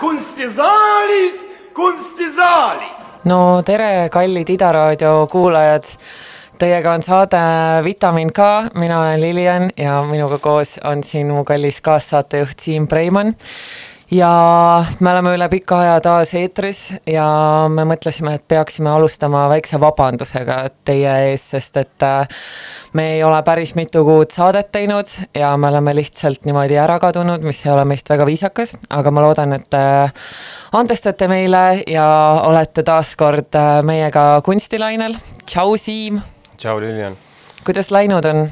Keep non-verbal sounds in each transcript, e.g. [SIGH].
kunstisaalis, kunstisaalis. no tere, kallid Ida raadio kuulajad. Teiega on saade Vitamin K, mina olen Lilian ja minuga koos on siin mu kallis kaassaatejuht Siim Preimann ja me oleme üle pika aja taas eetris ja me mõtlesime, et peaksime alustama väikse vabandusega teie ees, sest et äh, me ei ole päris mitu kuud saadet teinud ja me oleme lihtsalt niimoodi ära kadunud, mis ei ole meist väga viisakas, aga ma loodan, et äh, andestate meile ja olete taas kord äh, meiega kunstilainel. tšau, Siim. Tšau, Lilian. kuidas läinud on?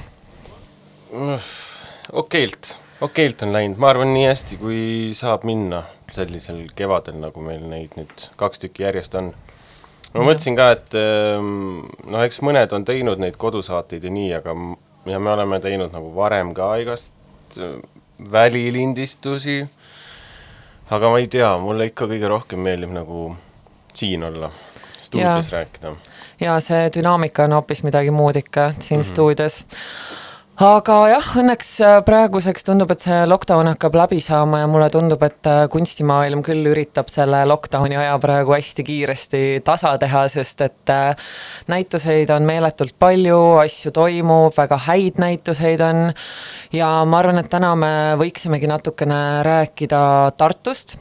okeilt okeilt on läinud, ma arvan, nii hästi, kui saab minna sellisel kevadel, nagu meil neid nüüd kaks tükki järjest on. ma ja. mõtlesin ka, et ehm, noh, eks mõned on teinud neid kodusaateid ja nii, aga ja me oleme teinud nagu varem ka igast äh, välilindistusi, aga ma ei tea, mulle ikka kõige rohkem meeldib nagu siin olla, stuudios ja. rääkida. Ja see dünaamika on hoopis midagi muud ikka siin mm -hmm. stuudios aga jah, õnneks äh, praeguseks tundub, et see lockdown hakkab läbi saama ja mulle tundub, et äh, kunstimaailm küll üritab selle lockdowni aja praegu hästi kiiresti tasa teha, sest et äh, näituseid on meeletult palju, asju toimub, väga häid näituseid on. ja ma arvan, et täna me võiksimegi natukene rääkida Tartust,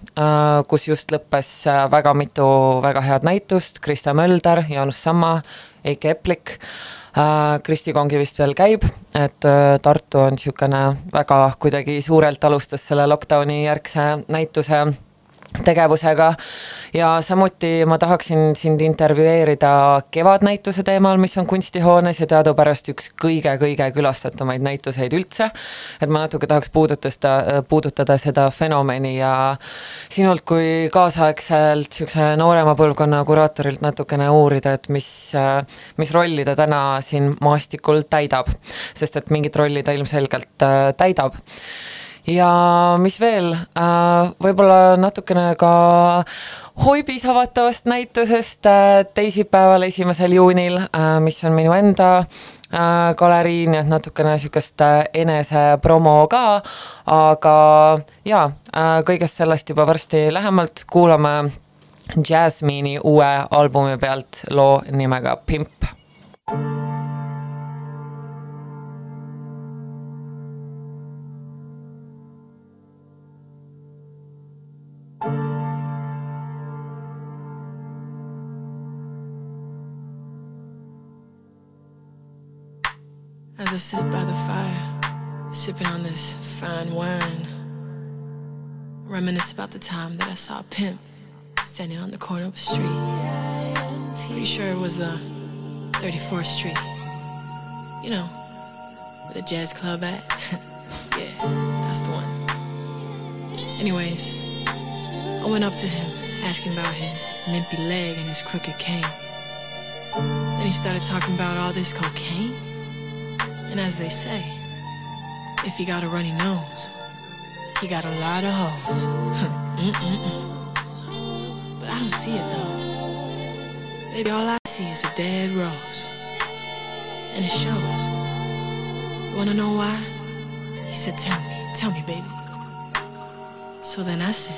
kus just lõppes väga mitu väga head näitust, Krista Mölder, Jaanus Samma, Eiki Eplik. Äh, Kristi Kongi vist veel käib, et äh, Tartu on niisugune väga kuidagi suurelt alustas selle lockdowni järgse näituse tegevusega ja samuti ma tahaksin sind intervjueerida Kevadnäituse teemal, mis on kunstihoones ja teadupärast üks kõige-kõige külastatumaid näituseid üldse. et ma natuke tahaks puudutada, puudutada seda fenomeni ja sinult kui kaasaegselt niisuguse noorema põlvkonna kuraatorilt natukene uurida, et mis, mis rolli ta täna siin maastikul täidab. sest et mingit rolli ta ilmselgelt äh, täidab ja mis veel, äh, võib-olla natukene ka Hoibis avatavast näitusest äh, teisipäeval, esimesel juunil, äh, mis on minu enda galerii, nii et natukene sihukest enesepromo ka, aga jaa, kõigest sellest juba varsti lähemalt. Kuulame Jasmine'i uue albumi pealt loo nimega Pimp. As I sit by the fire, sipping on this fine wine, reminisce about the time that I saw a pimp standing on the corner of a street. Pretty sure it was the 34th Street. You know, where the jazz club at. [LAUGHS] yeah, that's the one. Anyways, I went up to him, asking about his limpy leg and his crooked cane. Then he started talking about all this cocaine. And as they say, if you got a runny nose, he got a lot of hoes. [LAUGHS] but I don't see it though. Baby, all I see is a dead rose. And it shows. You wanna know why? He said, Tell me, tell me, baby. So then I said,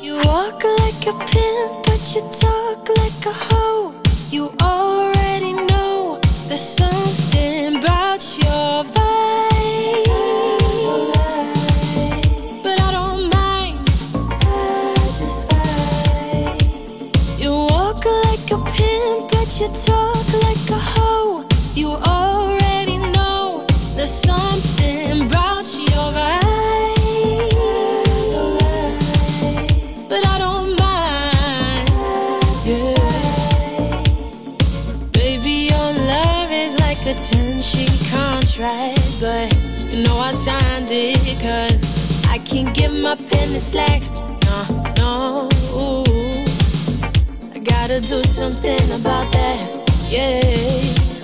You walk like a pimp, but you talk like a hoe. something about that, yeah.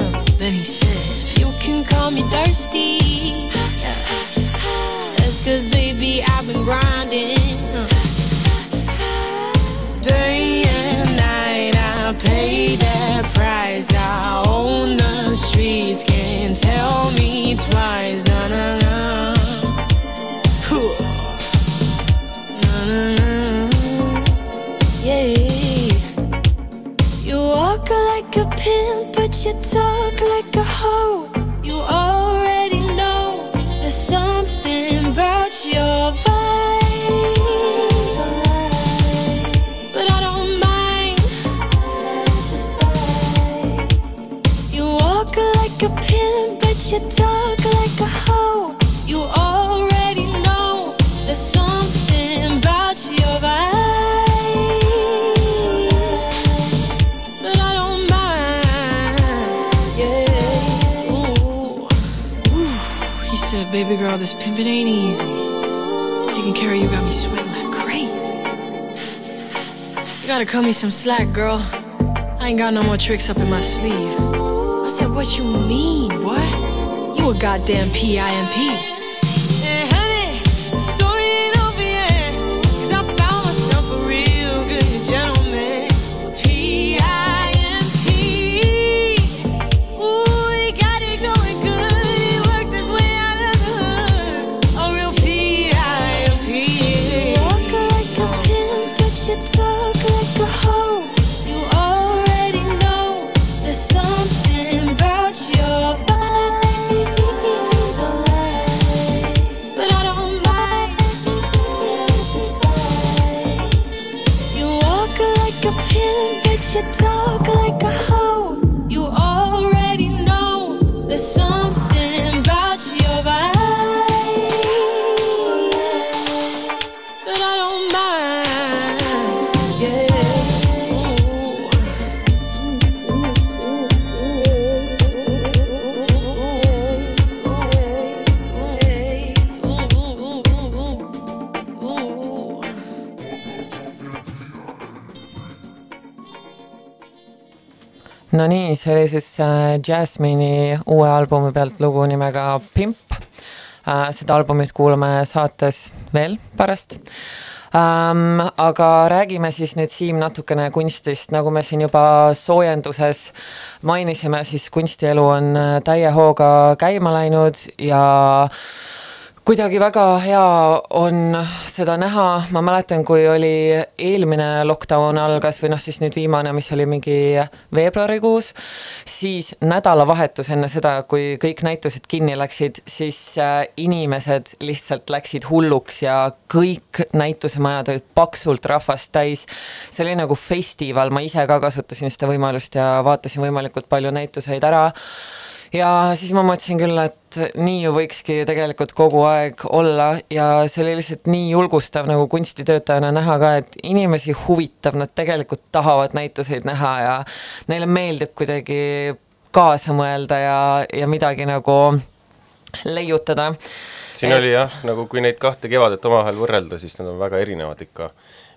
Uh, then he said, You can call me thirsty. That's cause, baby, I've been grinding. Uh, day and night, I pay that price. I own the streets, can't tell me twice. Pimping ain't easy. Taking care of you got me sweating like crazy. You gotta cut me some slack, girl. I ain't got no more tricks up in my sleeve. I said, what you mean, what? You a goddamn PIMP. See oli siis äh, Jasmine'i uue albumi pealt lugu nimega Pimp äh,. seda albumit kuulame saates veel pärast ähm,. aga räägime siis nüüd Siim natukene kunstist, nagu me siin juba soojenduses mainisime, siis kunstielu on äh, täie hooga käima läinud ja kuidagi väga hea on seda näha, ma mäletan, kui oli eelmine lockdown algas või noh, siis nüüd viimane, mis oli mingi veebruarikuus, siis nädalavahetus enne seda, kui kõik näitused kinni läksid, siis äh, inimesed lihtsalt läksid hulluks ja kõik näitusemajad olid paksult rahvast täis. see oli nagu festival, ma ise ka kasutasin seda võimalust ja vaatasin võimalikult palju näituseid ära ja siis ma mõtlesin küll, et nii ju võikski tegelikult kogu aeg olla ja see oli lihtsalt nii julgustav nagu kunstitöötajana näha ka, et inimesi huvitab, nad tegelikult tahavad näituseid näha ja neile meeldib kuidagi kaasa mõelda ja, ja midagi nagu leiutada. siin oli jah, nagu kui neid kahte kevadet omavahel võrrelda, siis nad on väga erinevad ikka.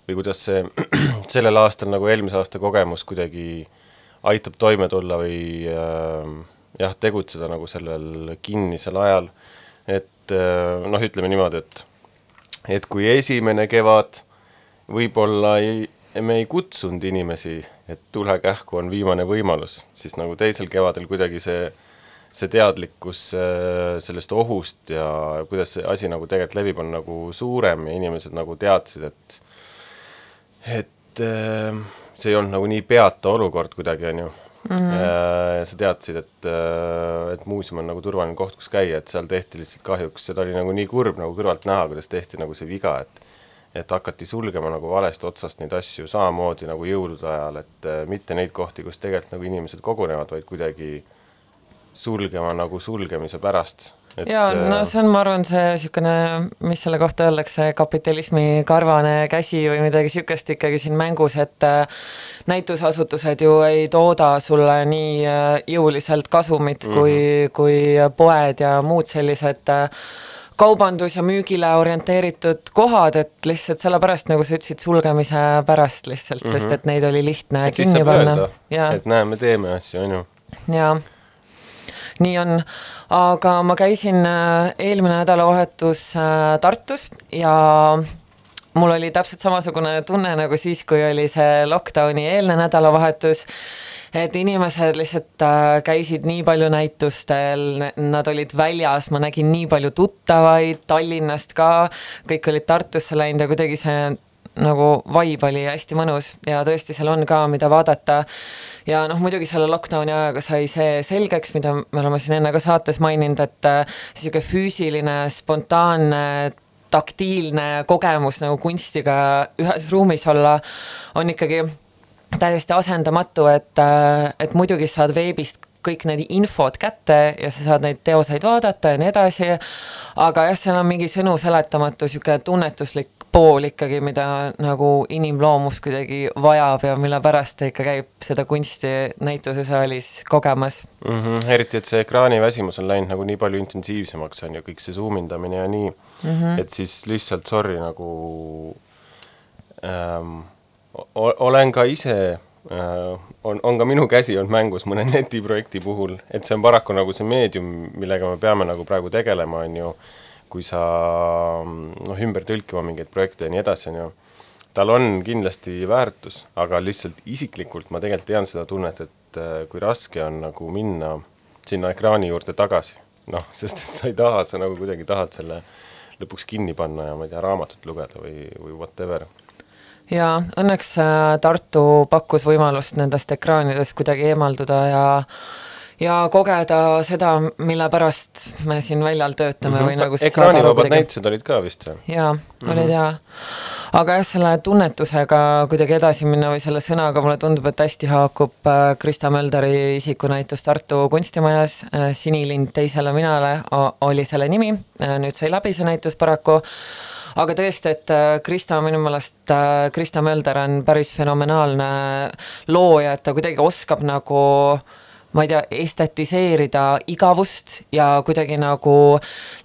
või kuidas see [CLEARS THROAT] sellel aastal nagu eelmise aasta kogemus kuidagi aitab toime tulla või äh, jah, tegutseda nagu sellel kinnisel ajal. et äh, noh, ütleme niimoodi, et et kui esimene kevad võib-olla ei, me ei kutsunud inimesi, et tule kähku, on viimane võimalus, siis nagu teisel kevadel kuidagi see see teadlikkus äh, sellest ohust ja kuidas see asi nagu tegelikult levib, on nagu suurem ja inimesed nagu teadsid, et et äh, see ei olnud nagu nii peata olukord kuidagi, on ju mm. -hmm. sa teadsid, et, et muuseum on nagu turvaline koht, kus käia, et seal tehti lihtsalt kahjuks, seda oli nagu nii kurb nagu kõrvalt näha, kuidas tehti nagu see viga, et et hakati sulgema nagu valest otsast neid asju samamoodi nagu jõulude ajal, et äh, mitte neid kohti, kus tegelikult nagu inimesed kogunevad, vaid kuidagi sulgema nagu sulgemise pärast. Ja no see on, ma arvan, see niisugune, mis selle kohta öeldakse, kapitalismi karvane käsi või midagi niisugust ikkagi siin mängus, et äh, näitusasutused ju ei tooda sulle nii äh, jõuliselt kasumit mm -hmm. kui, kui poed ja muud sellised äh, kaubandus- ja müügile orienteeritud kohad, et lihtsalt sellepärast, nagu sa ütlesid, sulgemise pärast lihtsalt mm, -hmm. sest et neid oli lihtne et kinni panna et näe, me teeme asju, on ju. jaa, nii on, aga ma käisin äh, eelmine nädalavahetus äh, Tartus ja mul oli täpselt samasugune tunne nagu siis, kui oli see lockdowni eelne nädalavahetus et inimesed lihtsalt äh, käisid nii palju näitustel, nad olid väljas, ma nägin nii palju tuttavaid Tallinnast ka, kõik olid Tartusse läinud ja kuidagi see nagu vibe oli hästi mõnus ja tõesti, seal on ka, mida vaadata. ja noh, muidugi selle lockdowni ajaga sai see selgeks, mida me oleme siin enne ka saates maininud, et niisugune füüsiline, spontaanne taktiilne kogemus nagu kunstiga ühes ruumis olla on ikkagi täiesti asendamatu, et, et muidugi saad veebist kõik need infod kätte ja sa saad neid teoseid vaadata ja nii edasi, aga jah, seal on mingi sõnu seletamatu niisugune tunnetuslik pool ikkagi, mida nagu inimloomus kuidagi vajab ja mille pärast ta ikka käib seda kunsti näitusesaalis kogemas mm. -hmm. eriti, et see ekraaniväsimus on läinud nagu nii palju intensiivsemaks, on ju, kõik see suumindamine ja nii mm, -hmm. et siis lihtsalt sorry, nagu ähm, olen ka ise äh, on, on ka minu käsi olnud mängus mõne [LAUGHS] netiprojekti puhul, et see on paraku nagu see meedium, millega me peame nagu praegu tegelema, on ju kui sa noh, ümber tõlkima mingeid projekte ja nii edasi, on ju, tal on kindlasti väärtus, aga lihtsalt isiklikult ma tegelikult tean seda tunnet, et äh, kui raske on nagu minna sinna ekraani juurde tagasi, noh, [LAUGHS] sest et sa ei taha, sa nagu kuidagi tahad selle lõpuks kinni panna ja ma ei tea, raamatut lugeda või, või whatever. Jaa, õnneks äh, Tartu pakkus võimalust nendest ekraanidest kuidagi eemalduda ja ja kogeda seda, mille pärast me siin väljal töötame mm -hmm. või nagu ekraanivabad näitused olid ka vist või? jaa mm, -hmm. olid jaa. aga jah, selle tunnetusega kuidagi edasi minna või selle sõnaga mulle tundub, et hästi haakub äh, Krista Mölderi isikunäitus Tartu kunstimajas, äh, Sinilind teisele minale oli selle nimi, äh, nüüd sai läbi see näitus paraku aga tõesti, et Krista minu meelest, Krista Mölder on päris fenomenaalne looja, et ta kuidagi oskab nagu äh, ma ei tea, estetiseerida igavust ja kuidagi nagu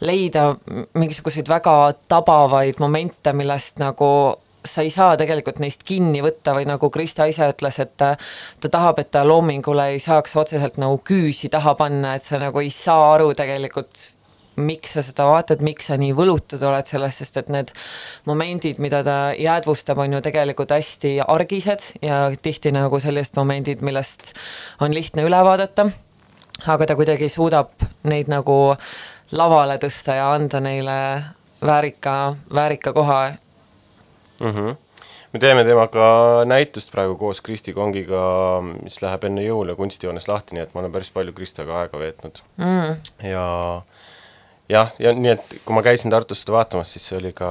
leida mingisuguseid väga tabavaid momente, millest nagu sa ei saa tegelikult neist kinni võtta või nagu Krista ise ütles, et ta, ta tahab, et ta loomingule ei saaks otseselt nagu küüsi taha panna, et sa nagu ei saa aru tegelikult miks sa seda vaatad, miks sa nii võlutud oled sellest, sest et need momendid, mida ta jäädvustab, on ju tegelikult hästi argised ja tihti nagu sellised momendid, millest on lihtne üle vaadata. aga ta kuidagi suudab neid nagu lavale tõsta ja anda neile väärika, väärika koha mm. -hmm me teeme temaga näitust praegu koos Kristi Kongiga, mis läheb enne jõule kunstijoones lahti, nii et ma olen päris palju Kristaga aega veetnud mm.. ja jah, ja nii, et kui ma käisin Tartus seda vaatamas, siis see oli ka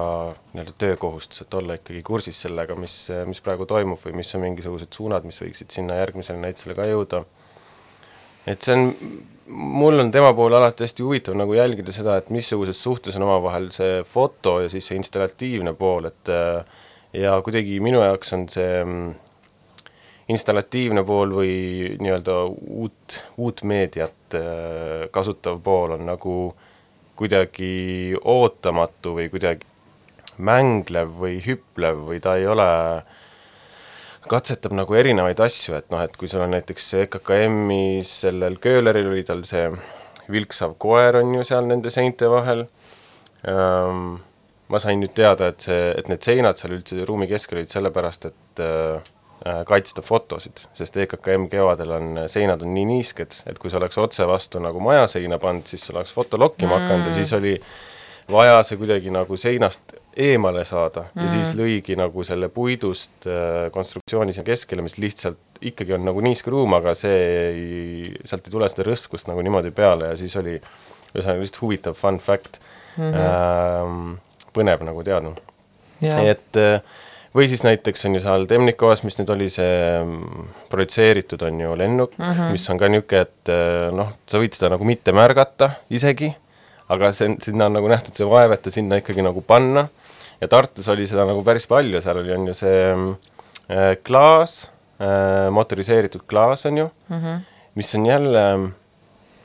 nii-öelda töökohustus, et olla ikkagi kursis sellega, mis, mis praegu toimub või mis on mingisugused suunad, mis võiksid sinna järgmisele näitusele ka jõuda. et see on, mul on tema puhul alati hästi huvitav nagu jälgida seda, et missuguses suhtes on omavahel see foto ja siis see installatiivne pool, et ja kuidagi minu jaoks on see mm, installatiivne pool või nii-öelda uut, uut meediat kasutav pool on nagu äh, kuidagi ootamatu või kuidagi mänglev või hüplev või ta ei ole, katsetab nagu erinevaid asju, et noh, et kui sul on näiteks EKKM-i sellel kööleril oli tal see vilksav koer on ju seal nende seinte vahel ähm,, ma sain nüüd teada, et see, et need seinad seal üldse ruumi keskel olid sellepärast, et Äh, kaitsta fotosid, sest EKKM kevadel on, seinad on nii niisked, et kui see oleks otse vastu nagu majaseina pandud, siis see oleks foto lokkima mm. hakanud ja siis oli vaja see kuidagi nagu seinast eemale saada mm. ja siis lõigi nagu selle puidust äh, konstruktsiooni sinna keskele, mis lihtsalt ikkagi on nagu niiske ruum, aga see ei, sealt ei tule seda rõskust nagu niimoodi peale ja siis oli ühesõnaga lihtsalt huvitav fun fact mm, -hmm. ähm, põnev nagu teada et äh, või siis näiteks on ju seal Temnikovas, mis nüüd oli see mm, projitseeritud, on ju lennuk mm, -hmm. mis on ka niisugune, et eh, noh, sa võid seda nagu mitte märgata isegi, aga see, sinna on nagu nähtud see vaev, et ta sinna ikkagi nagu panna, ja Tartus oli seda nagu päris palju, seal oli, on ju see äh, klaas äh,, motoriseeritud klaas, on ju mm, -hmm. mis on jälle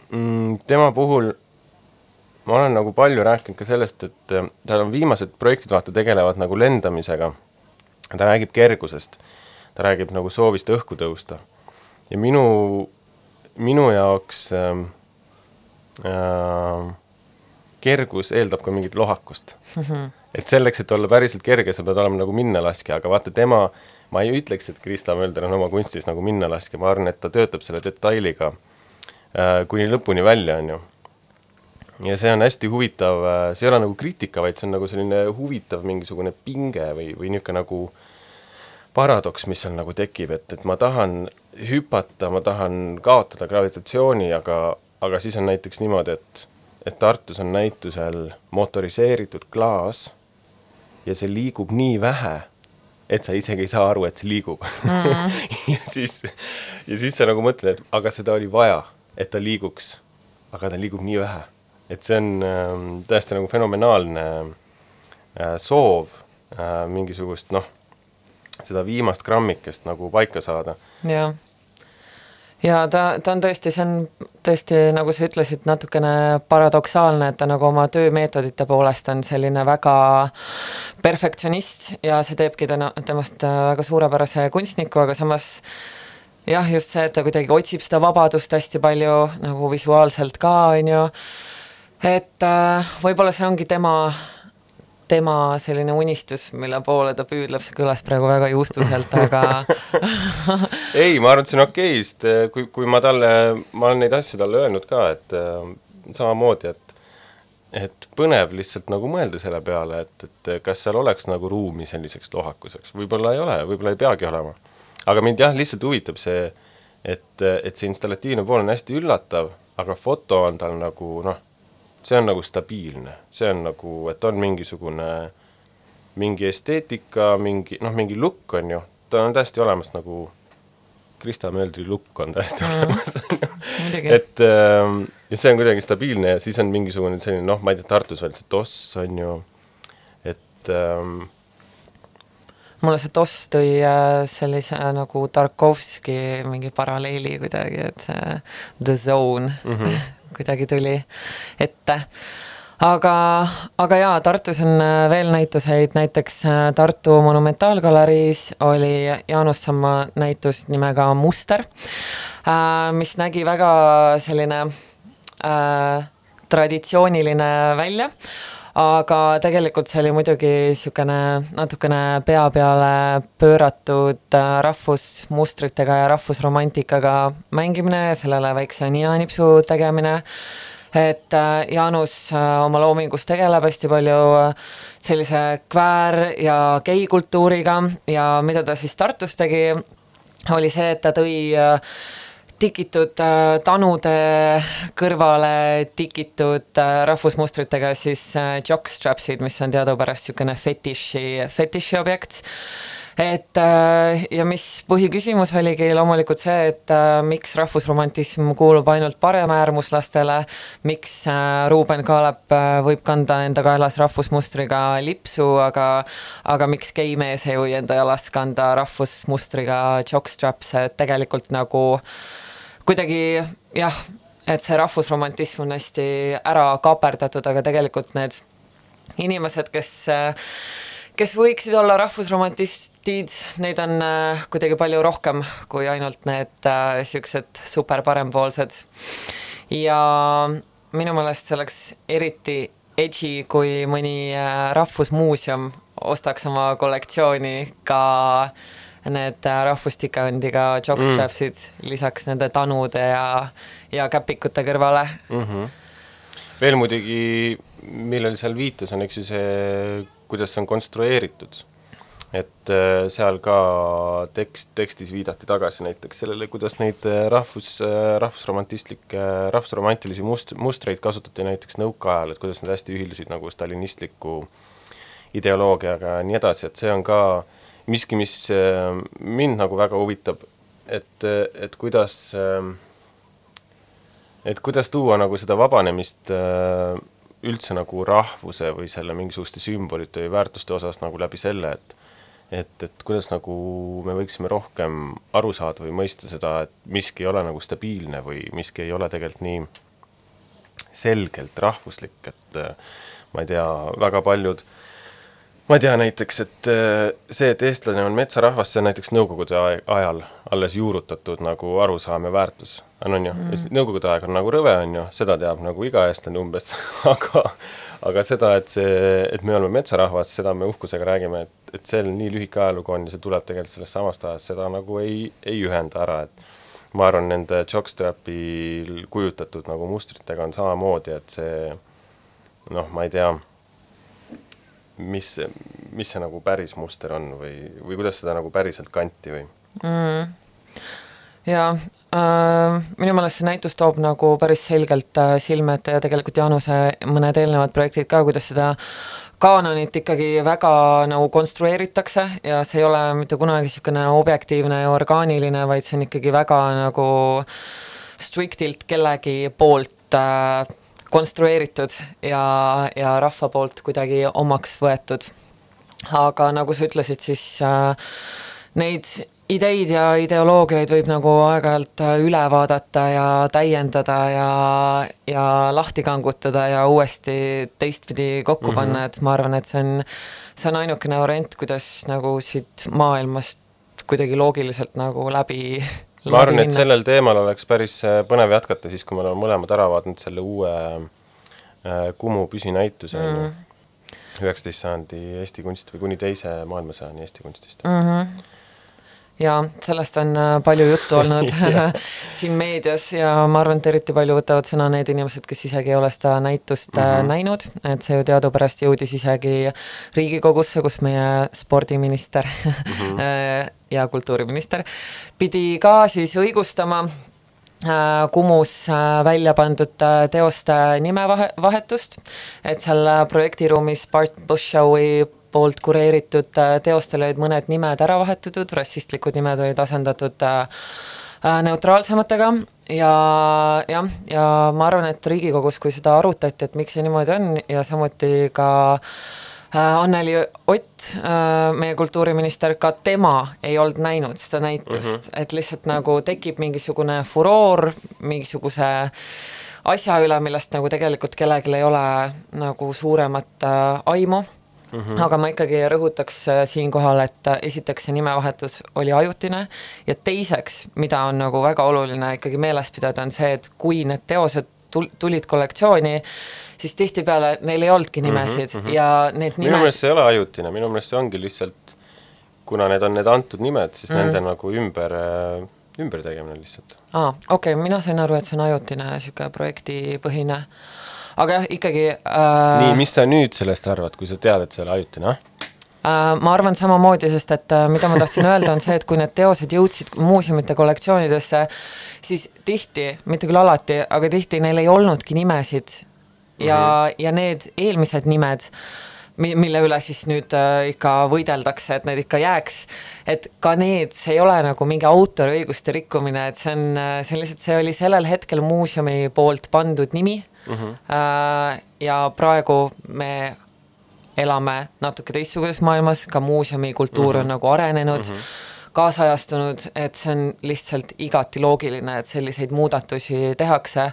mm, tema puhul ma olen nagu palju rääkinud ka sellest, et tal on viimased projektid, vaata, tegelevad nagu lendamisega ta räägib kergusest, ta räägib nagu soovist õhku tõusta. ja minu, minu jaoks äh, äh, kergus eeldab ka mingit lohakust mm. -hmm. et selleks, et olla päriselt kerge, sa pead olema nagu minnalaskja, aga vaata tema, ma ei ütleks, et Krista Mölder on oma kunstis nagu minnalaskja, ma arvan, et ta töötab selle detailiga äh, kuni lõpuni välja, on ju ja see on hästi huvitav, äh, see ei ole nagu kriitika, vaid see on nagu selline huvitav mingisugune pinge või, või niisugune nagu paradoks, mis seal nagu tekib, et, et ma tahan hüpata, ma tahan kaotada gravitatsiooni, aga, aga siis on näiteks niimoodi, et, et Tartus on näitusel motoriseeritud klaas ja see liigub nii vähe, et sa isegi ei saa aru, et see liigub mm. [LAUGHS] ja siis, ja siis sa nagu mõtled, et aga seda oli vaja, et ta liiguks, aga ta liigub nii vähe et see on äh, täiesti nagu fenomenaalne äh, soov äh, mingisugust noh, seda viimast grammikest nagu paika saada. jah, ja ta, ta on tõesti, see on tõesti, nagu sa ütlesid, natukene paradoksaalne, et ta nagu oma töömeetodite poolest on selline väga perfektsionist ja see teebki täna, temast väga suurepärase kunstniku, aga samas jah, just see, et ta kuidagi otsib seda vabadust hästi palju nagu visuaalselt ka, on ju et äh, võib-olla see ongi tema, tema selline unistus, mille poole ta püüdleb, see kõlas praegu väga juustuselt, aga [LAUGHS] ei, ma arvan, et see on okei sest äh, kui, kui ma talle, ma olen neid asju talle öelnud ka, et äh, samamoodi, et et põnev lihtsalt nagu mõelda selle peale, et, et kas seal oleks nagu ruumi selliseks lohakuseks, võib-olla ei ole, võib-olla ei peagi olema. aga mind jah, lihtsalt huvitab see, et, et see installatiivne pool on hästi üllatav, aga foto on tal nagu noh, see on nagu stabiilne, see on nagu, et on mingisugune mingi esteetika, mingi noh, mingi look on ju, ta on täiesti olemas nagu Krista Möldri look on täiesti mm. olemas [LAUGHS] et äh, ja see on kuidagi stabiilne ja siis on mingisugune selline noh, ma ei tea, Tartus veel see toss on ju, et ähm, mulle see toss tõi äh, sellise äh, nagu Tarkovski mingi paralleeli kuidagi, et see The Zone mm -hmm. [LAUGHS] kuidagi tuli ette aga, aga jaa, Tartus on äh, veel näituseid, näiteks Tartu Monumentaalgaleriis oli Jaanus Samma näitus nimega Muster, mis nägi väga selline äh, traditsiooniline välja aga tegelikult see oli muidugi niisugune natukene pea peale pööratud rahvusmustritega ja rahvusromantikaga mängimine ja sellele väikse ninanipsu tegemine. Et äh, Jaanus äh, oma loomingus tegeleb hästi palju äh, sellise kväär- ja geikultuuriga ja mida ta siis Tartus tegi, oli see, et ta tõi tikitud tanude kõrvale tikitud rahvusmustritega siis jockstrapsid, mis on teadupärast niisugune fetiši, fetiši objekt. Et äh, ja mis põhiküsimus oligi loomulikult see, et äh, miks rahvusromantism kuulub ainult paremäärmuslastele, miks äh, Ruuben Kaalep võib kanda enda kaelas rahvusmustriga lipsu, aga aga miks geimees ei või enda jalas kanda rahvusmustriga jockstraps, et tegelikult nagu kuidagi jah, et see rahvusromantism on hästi ära kaaperdatud, aga tegelikult need inimesed, kes kes võiksid olla rahvusromantistid, neid on äh, kuidagi palju rohkem kui ainult need äh, siuksed super parempoolsed. ja minu meelest see oleks eriti edgy, kui mõni äh, rahvusmuuseum ostaks oma kollektsiooni ka need äh, rahvustikaöndiga jockstrapsid mm. lisaks nende tanude ja, ja käpikute kõrvale mm. -hmm. veel muidugi, millele seal viitas, on eks ju see kuidas see on konstrueeritud. et äh, seal ka tekst, tekstis viidati tagasi näiteks sellele, kuidas neid äh, rahvus, äh, rahvusromantistlikke, rahvusromantilisi must-, mustreid kasutati näiteks nõukaajal, et kuidas need hästi ühildusid nagu stalinistliku ideoloogiaga ja nii edasi, et see on ka miski, mis mind nagu väga huvitab, et, et kuidas et kuidas tuua nagu seda vabanemist äh, üldse nagu rahvuse või selle mingisuguste sümbolite või väärtuste osas nagu läbi selle, et et, et kuidas nagu me võiksime rohkem aru saada või mõista seda, et miski ei ole nagu stabiilne või miski ei ole tegelikult nii selgelt rahvuslik, et ma ei tea, väga paljud ma ei tea näiteks, et äh, see, et eestlane on metsarahvas, see on näiteks Nõukogude ajal alles juurutatud nagu arusaam ja väärtus, on ju? Mm., Nõukogude aeg on nagu rõve, on ju, seda teab nagu iga eestlane umbes. [LAUGHS] Aga aga seda, et see, et me oleme metsarahvas, seda me uhkusega räägime, et, et seal nii lühike ajalugu on ja see tuleb tegelikult sellest samast ajast, seda nagu ei, ei ühenda ära, et ma arvan, nende jockstrapil kujutatud nagu mustritega on samamoodi, et see noh, ma ei tea, mis, mis see nagu päris muster on või, või kuidas seda nagu päriselt kanti või mm.? jaa äh,, minu meelest see näitus toob nagu päris selgelt äh, silme ette ja tegelikult Jaanuse mõned eelnevad projektid ka, kuidas seda kaanonit ikkagi väga nagu konstrueeritakse ja see ei ole mitte kunagi niisugune objektiivne ja orgaaniline, vaid see on ikkagi väga nagu strictilt kellegi poolt äh, konstrueeritud ja, ja rahva poolt kuidagi omaks võetud. aga nagu sa ütlesid, siis äh, neid ideid ja ideoloogiaid võib nagu aeg-ajalt äh, üle vaadata ja täiendada ja, ja lahti kangutada ja uuesti teistpidi kokku mm -hmm. panna, et ma arvan, et see on, see on ainukene variant, kuidas nagu siit maailmast kuidagi loogiliselt nagu läbi [LAUGHS] ma arvan, et sellel teemal oleks päris äh, põnev jätkata siis, kui me oleme mõlemad ära vaadanud selle uue äh, Kumu püsinäituse mm, -hmm. üheksateist sajandi Eesti kunst või kuni teise maailmasõjani Eesti kunstist mm. -hmm jaa, sellest on äh, palju juttu [LAUGHS] olnud [LAUGHS] siin meedias ja ma arvan, et eriti palju võtavad sõna need inimesed, kes isegi ei ole seda näitust mm -hmm. näinud, et see ju teadupärast jõudis isegi Riigikogusse, kus meie spordiminister mm -hmm. [LAUGHS] ja kultuuriminister pidi ka siis õigustama Kumus välja pandud teoste nimevahetust, et seal projektiruumis Bart Bushowi poolt kureeritud äh, teostel olid mõned nimed ära vahetatud, rassistlikud nimed olid asendatud äh, äh, neutraalsematega. Ja jah, ja ma arvan, et Riigikogus, kui seda arutati, et miks see niimoodi on ja samuti ka Anneli Ott, meie kultuuriminister, ka tema ei olnud näinud seda näitust. Mm, -hmm. et lihtsalt nagu tekib mingisugune furoor mingisuguse asja üle, millest nagu tegelikult kellelgi ei ole nagu suuremat aimu Mm -hmm. aga ma ikkagi rõhutaks äh, siinkohal, et äh, esiteks see nimevahetus oli ajutine ja teiseks, mida on nagu väga oluline ikkagi meeles pidada, on see, et kui need teosed tul-, tulid kollektsiooni, siis tihtipeale neil ei olnudki mhm, nimesid mm -hmm. ja need nimed minu meelest see ei ole ajutine, minu meelest see ongi lihtsalt kuna need on need antud nimed, siis mm. nende nagu ümber, äh, ümbertegemine lihtsalt. aa, okei okay,, mina sain aru, et see on ajutine niisugune projektipõhine aga jah, ikkagi äh, nii, mis sa nüüd sellest arvad, kui sa tead, et see ole ajutine, ah? äh,? ma arvan samamoodi, sest et äh, mida ma tahtsin öelda, on see, et kui need teosed jõudsid muuseumite kollektsioonidesse, siis tihti, mitte küll alati, aga tihti neil ei olnudki nimesid ja mm, -hmm. ja need eelmised nimed mi-, mille üle siis nüüd äh, ikka võideldakse, et need ikka jääks, et ka need, see ei ole nagu mingi autoriõiguste rikkumine, et see on, see on lihtsalt, see oli sellel hetkel muuseumi poolt pandud nimi mm. -hmm. ja praegu me elame natuke teistsuguses maailmas, ka muuseumi kultuur mm -hmm. on nagu arenenud mm, -hmm. kaasajastunud, et see on lihtsalt igati loogiline, et selliseid muudatusi tehakse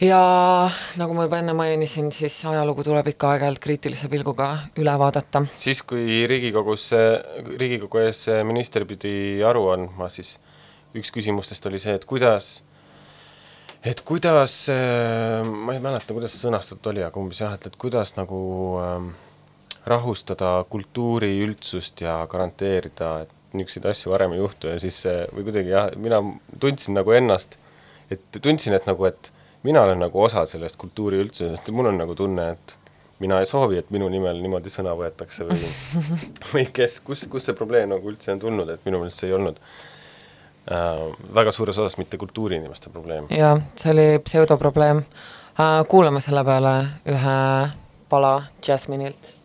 ja nagu ma juba enne mainisin, siis ajalugu tuleb ikka aeg-ajalt kriitilise pilguga üle vaadata. siis, kui Riigikogus, Riigikogu ees minister pidi aru andma, siis üks küsimustest oli see, et kuidas et kuidas, äh, ma ei mäleta, kuidas see sõnastatud oli, aga umbes jah, et, et kuidas nagu äh, rahustada kultuuri üldsust ja garanteerida, et niisuguseid asju varem ei juhtu ja siis äh, või kuidagi jah, mina tundsin nagu ennast, et tundsin, et nagu, et mina olen nagu osa sellest kultuuri üldsusest. Ja mul on nagu tunne, et mina ei soovi, et minu nimel niimoodi sõna võetakse või või kes, kus, kus see probleem nagu üldse on tulnud, et minu meelest see ei olnud. äh, väga suures osas mitte kultuuriinimeste probleem. jah, see oli pseudoprobleem äh,. kuulame selle peale ühe pala Jasmine'ilt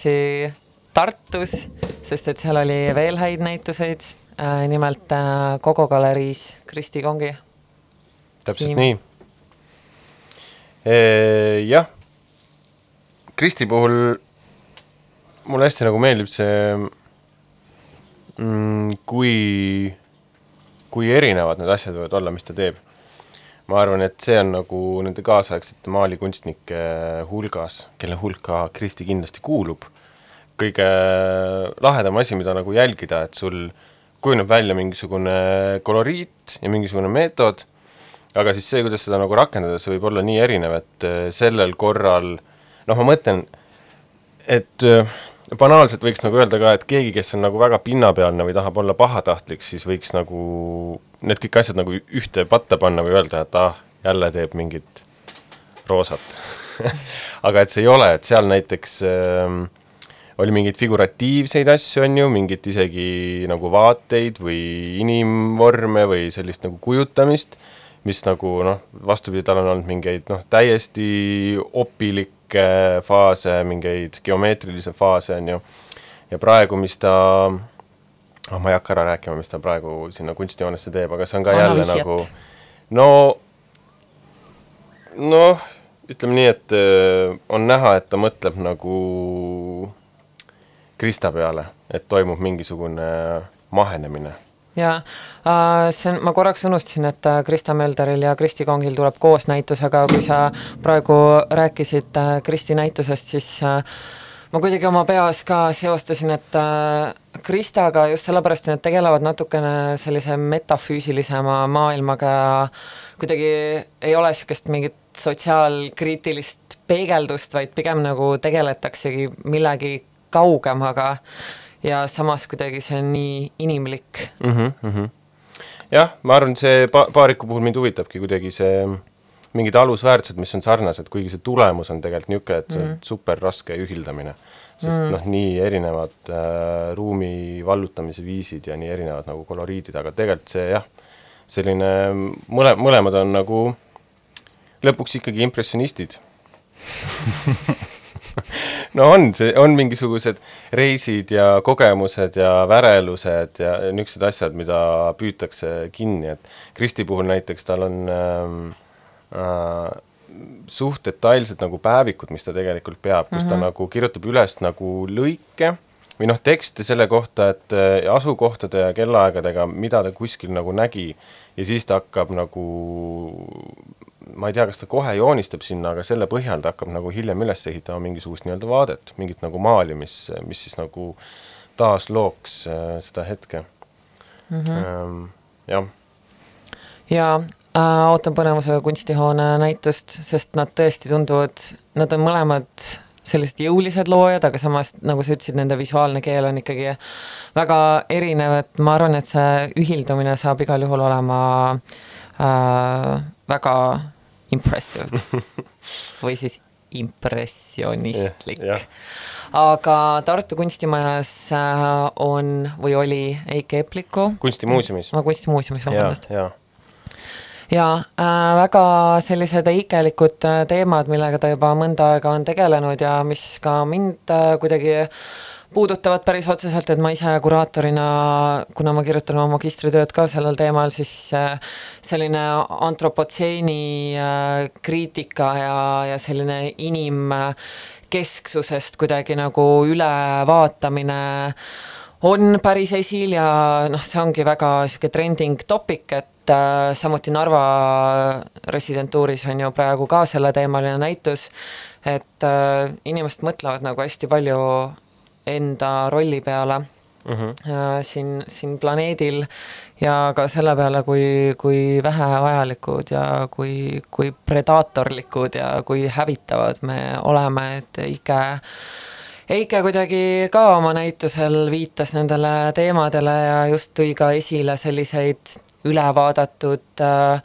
tagasi Tartus, sest et seal oli veel häid näituseid äh,. nimelt äh, Kogo galeriis Kristi Kongi. täpselt Siim. nii. jah, Kristi puhul mulle hästi nagu meeldib see mm,, kui, kui erinevad need asjad võivad olla, mis ta teeb. Ma arvan, et see on nagu nende kaasaegsete maalikunstnike hulgas, kelle hulka Kristi kindlasti kuulub, kõige lahedam asi, mida nagu jälgida, et sul kujuneb välja mingisugune koloriit ja mingisugune meetod, aga siis see, kuidas seda nagu rakendada, see võib olla nii erinev, et äh, sellel korral noh, ma mõtlen, et äh, banaalselt võiks nagu öelda ka, et keegi, kes on nagu väga pinnapealne või tahab olla pahatahtlik, siis võiks nagu need kõik asjad nagu ühte patta panna või öelda, et ah, jälle teeb mingit roosat. [LAUGHS] aga et see ei ole, et seal näiteks äh, oli mingeid figuratiivseid asju, on ju, mingit isegi nagu vaateid või inimvorme või sellist nagu kujutamist, mis nagu noh, vastupidi, tal on olnud mingeid noh, täiesti opilikke faase, mingeid geomeetrilisi faase, on ju, ja praegu, mis ta oh, ma ei hakka ära rääkima, mis ta praegu sinna kunstijoonesse teeb, aga see on ka Anna jälle vihjet. nagu no noh, ütleme nii, et öö, on näha, et ta mõtleb nagu Krista peale, et toimub mingisugune mahenemine. ja äh, see on, ma korraks unustasin, et äh, Krista Mölderil ja Kristi Kongil tuleb koos näitus, aga kui sa praegu rääkisid äh, Kristi näitusest, siis äh, ma kuidagi oma peas ka seostasin, et äh, Kristaga just sellepärast, et nad tegelevad natukene sellise metafüüsilisema maailmaga ja kuidagi ei ole niisugust mingit sotsiaalkriitilist peegeldust, vaid pigem nagu tegeletaksegi millegi kaugemaga ja samas kuidagi see on nii inimlik mm. -hmm, mm -hmm. jah, ma arvan, see pa-, Paariku puhul mind huvitabki kuidagi see mingid alusväärtused, mis on sarnased, kuigi see tulemus on tegelikult niisugune, et see on mm. super raske ühildamine. sest mm. noh, nii erinevad äh, ruumi vallutamise viisid ja nii erinevad nagu koloriidid, aga tegelikult see jah, selline mõle-, mõlemad on nagu lõpuks ikkagi impressionistid [LAUGHS] no on, see on mingisugused reisid ja kogemused ja värelused ja niisugused asjad, mida püütakse kinni, et Kristi puhul näiteks tal on ähm, äh, suht detailsed nagu päevikud, mis ta tegelikult peab, kus mm -hmm. ta mhm. nagu kirjutab üles nagu lõike või noh, tekste selle kohta, et äh, asukohtade ja kellaaegadega, mida ta kuskil nagu nägi ja siis ta hakkab nagu ma ei tea, kas ta kohe joonistab sinna, aga selle põhjal ta hakkab nagu hiljem üles ehitama mingisugust nii-öelda vaadet, mingit nagu maali, mis, mis siis nagu taaslooks äh, seda hetke mm. -hmm. Ähm, jah. ja äh, ootan põnevusega kunstihoone näitust, sest nad tõesti tunduvad, nad on mõlemad sellised jõulised loojad, aga samas, nagu sa ütlesid, nende visuaalne keel on ikkagi väga erinev, et ma arvan, et see ühildumine saab igal juhul olema äh, väga impressive [LAUGHS] või siis impressionistlik yeah,. Yeah. aga Tartu kunstimajas äh, on või oli Eike Epliku. kunstimuuseumis. kunstimuuseumis, vabandust ja. Ja äh, väga sellised eikelikud äh, teemad, millega ta juba mõnda aega on tegelenud ja mis ka mind äh, kuidagi puudutavad päris otseselt, et ma ise kuraatorina, kuna ma kirjutan oma magistritööd ka sellel teemal, siis äh, selline antropotseeni äh, kriitika ja, ja selline inimkesksusest kuidagi nagu ülevaatamine on päris esil ja noh, see ongi väga niisugune trending topic, et äh, samuti Narva residentuuris on ju praegu ka selleteemaline näitus, et äh, inimesed mõtlevad nagu hästi palju enda rolli peale mm -hmm. siin, siin planeedil ja ka selle peale, kui, kui vähevajalikud ja kui, kui predaatorlikud ja kui hävitavad me oleme, et Ike Eike kuidagi ka oma näitusel viitas nendele teemadele ja just tõi ka esile selliseid ülevaadatud äh,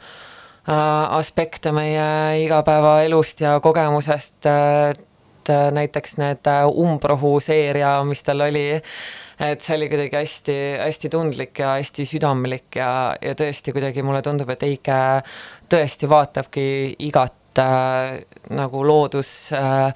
aspekte meie igapäevaelust ja kogemusest äh,, et äh, näiteks need äh, Umbrohu seeria, mis tal oli, et see oli kuidagi hästi, hästi tundlik ja hästi südamlik ja, ja tõesti kuidagi mulle tundub, et Eike tõesti vaatabki igat äh, nagu loodus äh,,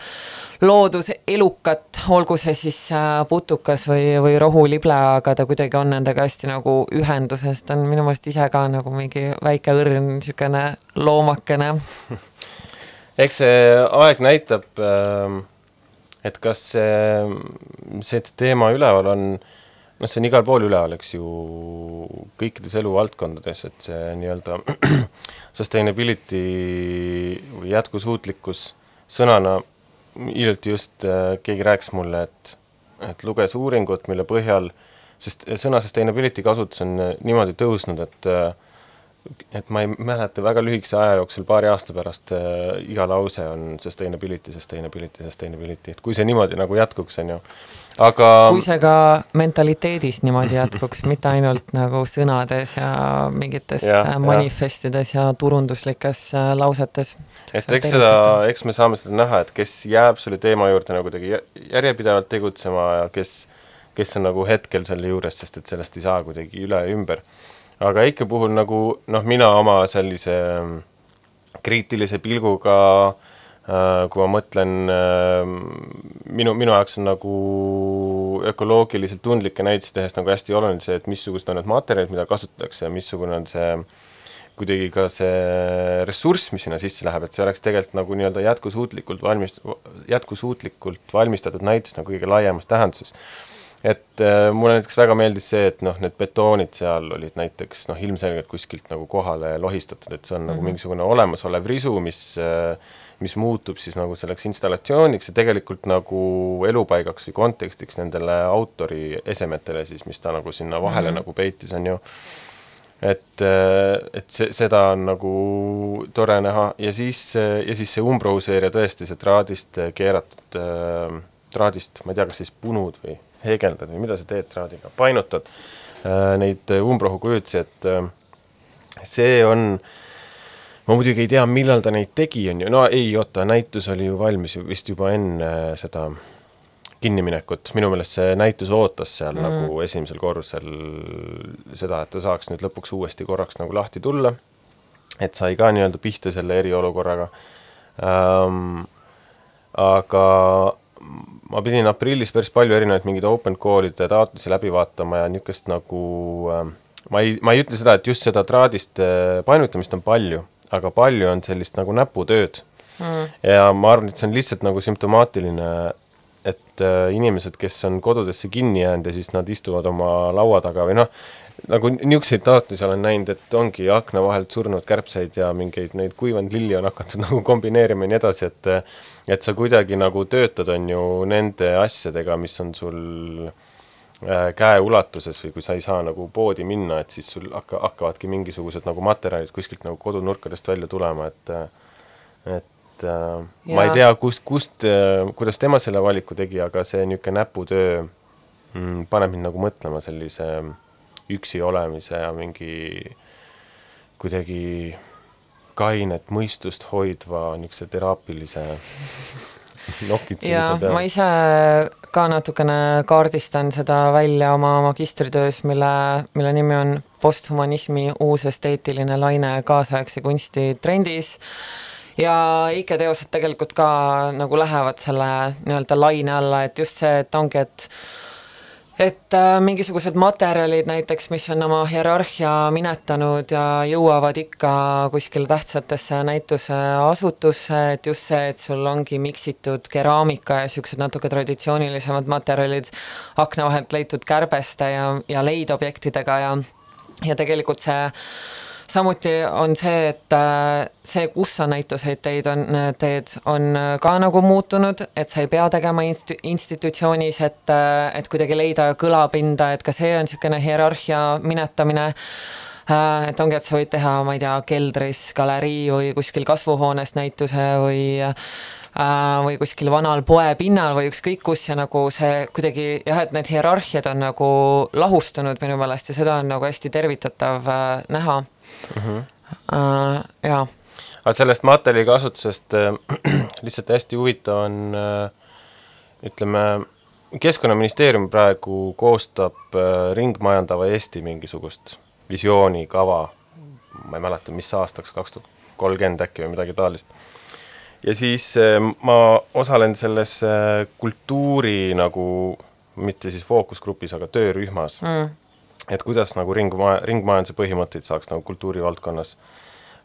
looduselukat, olgu see siis äh, putukas või, või rohulible, aga ta kuidagi on nendega hästi nagu ühenduses, ta on minu meelest ise ka nagu mingi väike õrn, niisugune loomakene. [LAUGHS] Eks see aeg näitab, ähm, et kas see, see teema üleval on, noh, see on igal pool üleval, eks ju, kõikides eluvaldkondades, et see nii-öelda [CLEARS THROAT] sustainability või jätkusuutlikkus sõnana, hiljuti just äh, keegi rääkis mulle, et, et luges uuringut, mille põhjal, sest sõna sustainability kasutus on niimoodi tõusnud, et äh, et ma ei mäleta, väga lühikese aja jooksul, paari aasta pärast äh, iga lause on sustainability, sustainability, sustainability, et kui see niimoodi nagu jätkuks, on ju, aga kui see ka mentaliteedis niimoodi jätkuks mitte ainult nagu sõnades ja mingites ja, manifestides ja, ja turunduslikes äh, lausetes. et eks seda, eks me saame seda näha, et kes jääb selle teema juurde nagu kuidagi järjepidevalt tegutsema ja kes, kes on nagu hetkel selle juures, sest et sellest ei saa kuidagi üle ja ümber aga Eike puhul nagu noh, mina oma sellise mm, kriitilise pilguga äh, kui ma mõtlen äh,, minu, minu jaoks on nagu ökoloogiliselt tundlikke näitusi tehes nagu hästi oluline see, et missugused on need materjalid, mida kasutatakse ja missugune on see kuidagi ka see ressurss, mis sinna sisse läheb, et see oleks tegelikult nagu nii-öelda jätkusuutlikult valmis, jätkusuutlikult valmistatud näitus nagu kõige laiemas tähenduses et äh, mulle näiteks väga meeldis see, et noh, need betoonid seal olid näiteks noh, ilmselgelt kuskilt nagu kohale lohistatud, et see on mm -hmm. nagu mingisugune olemasolev risu, mis äh, mis muutub siis nagu selleks installatsiooniks ja tegelikult nagu elupaigaks või kontekstiks nendele autori esemetele siis, mis ta nagu sinna vahele mm -hmm. nagu peitis, on ju. et, et see, seda on nagu tore näha ja siis, ja siis see Umbro seeria tõesti, see traadist keeratud, traadist, ma ei tea, kas siis punud või heegeldad või mida sa teed traadiga, painutad neid Umbrohu kujutisi, et see on äh, ma muidugi ei tea, millal ta neid tegi, on ju, no ei, oota, näitus oli ju valmis ju vist juba enne seda kinniminekut, minu meelest see näitus ootas seal mm. nagu esimesel korrusel seda, et ta saaks nüüd lõpuks uuesti korraks nagu lahti tulla, et sai ka nii-öelda pihta selle eriolukorraga ähm,, aga ma pidin aprillis päris palju erinevaid mingeid open call'ide taotlusi läbi vaatama ja niisugust nagu äh, ma ei, ma ei ütle seda, et just seda traadist äh, painutamist on palju aga palju on sellist nagu näputööd. Mm.. ja ma arvan, et see on lihtsalt nagu sümptomaatiline, et äh, inimesed, kes on kodudesse kinni jäänud ja siis nad istuvad oma laua taga või noh, nagu niisuguseid taotlusi olen näinud, et ongi akna vahelt surnud kärbseid ja mingeid neid kuivanud lilli on hakatud [LAUGHS] nagu kombineerima ja nii edasi, et et sa kuidagi nagu töötad, on ju, nende asjadega, mis on sul äh, Äh, käeulatuses või kui sa ei saa nagu poodi minna, et siis sul hakka, hakkavadki mingisugused nagu materjalid kuskilt nagu kodunurkadest välja tulema, et et äh, ja. ma ei tea, kust, kust, äh, kuidas tema selle valiku tegi, aga see niisugune näputöö mm, paneb mind nagu mõtlema sellise üksi olemise ja mingi kuidagi kainet mõistust hoidva niisuguse teraapilise [LAUGHS] ja ma ise ka natukene kaardistan seda välja oma magistritöös, mille, mille nimi on posthumanismi uus esteetiline laine kaasaegse kunsti trendis. Ja Ike teosed tegelikult ka nagu lähevad selle nii-öelda laine alla, et just see, et ongi, et et äh, mingisugused materjalid näiteks, mis on oma hierarhia minetanud ja jõuavad ikka kuskile tähtsatesse näituseasutusse, et just see, et sul ongi miksitud keraamika ja niisugused natuke traditsioonilisemad materjalid akna vahelt leitud kärbeste ja, ja leidobjektidega ja ja tegelikult see samuti on see, et äh, see, kus sa näituseid teid on, teed, on äh, ka nagu muutunud, et sa ei pea tegema inst-, institutsioonis, et, äh, et kuidagi leida kõlapinda, et ka see on niisugune hierarhia minetamine. Et ongi, et sa võid teha, ma ei tea, keldris galerii või kuskil kasvuhoones näituse või või kuskil vanal poepinnal või ükskõik kus ja nagu see kuidagi jah, et need hierarhiad on nagu lahustunud minu meelest ja seda on nagu hästi tervitatav näha mm. -hmm. Uh, jaa. aga sellest materjali kasutusest äh, [CLEARS THROAT] lihtsalt hästi huvitav on äh, ütleme, keskkonnaministeerium praegu koostab äh, ringmajandava Eesti mingisugust visiooni, kava, ma ei mäleta, mis aastaks, kaks tuhat kolmkümmend äkki või midagi taolist. ja siis äh, ma osalen selles äh, kultuuri nagu, mitte siis fookusgrupis, aga töörühmas mm et kuidas nagu ringmaja, ringmajanduse põhimõtteid saaks nagu kultuurivaldkonnas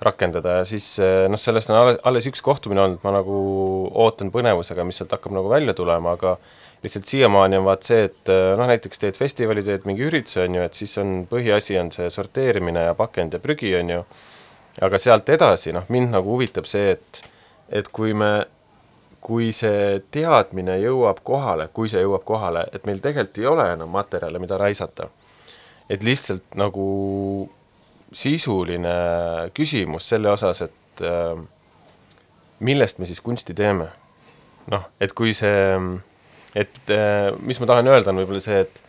rakendada ja siis eh, noh, sellest on alles, alles üks kohtumine olnud, ma nagu ootan põnevusega, mis sealt hakkab nagu välja tulema, aga lihtsalt siiamaani on vaat see, et eh, noh, näiteks teed festivali, teed mingi ürituse, on ju, et siis on, põhiasi on see sorteerimine ja pakend ja prügi, on ju, aga sealt edasi, noh, mind nagu huvitab see, et et kui me, kui see teadmine jõuab kohale, kui see jõuab kohale, et meil tegelikult ei ole enam materjale, mida raisata et lihtsalt nagu sisuline küsimus selle osas, et äh, millest me siis kunsti teeme. noh, et kui see, et äh, mis ma tahan öelda, on võib-olla see, et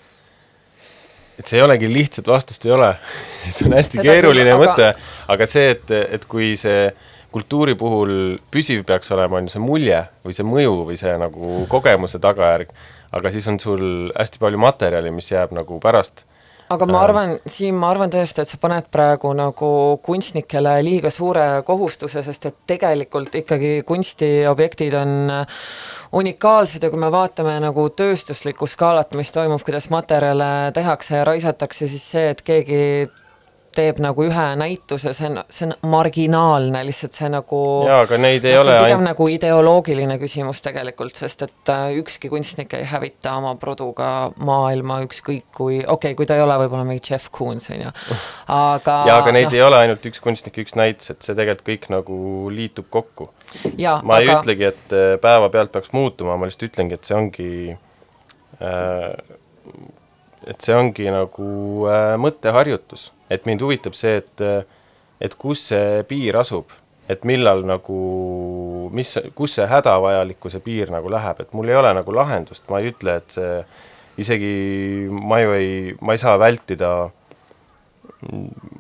et see ei olegi lihtsat vastust ei ole et [LAUGHS] see on hästi Seda keeruline küll, mõte aga..., aga see, et, et kui see kultuuri puhul püsiv peaks olema, on ju see mulje või see mõju või see nagu kogemuse tagajärg, aga siis on sul hästi palju materjali, mis jääb nagu pärast aga ma arvan, Siim, ma arvan tõesti, et sa paned praegu nagu kunstnikele liiga suure kohustuse, sest et tegelikult ikkagi kunstiobjektid on unikaalsed ja kui me vaatame nagu tööstuslikku skaalat, mis toimub, kuidas materjale tehakse ja raisatakse, siis see, et keegi teeb nagu ühe näituse, see on, see on marginaalne, lihtsalt see nagu jaa, aga neid ei noh, ole pigem ainult, nagu ideoloogiline küsimus tegelikult, sest et äh, ükski kunstnik ei hävita oma produga maailma ükskõik kui, okei okay,, kui ta ei ole võib-olla mingi Jeff Koons, on ju, aga [LAUGHS] jaa, aga neid noh, ei ole ainult üks kunstnik, üks näitus, et see tegelikult kõik nagu liitub kokku. ma ei aga ütlegi, et äh, päevapealt peaks muutuma, ma lihtsalt ütlengi, et see ongi äh, et see ongi nagu äh, mõtteharjutus, et mind huvitab see, et et kus see piir asub, et millal nagu, mis, kus see hädavajalikkuse piir nagu läheb, et mul ei ole nagu lahendust, ma ei ütle, et see isegi ma ju ei, ma ei saa vältida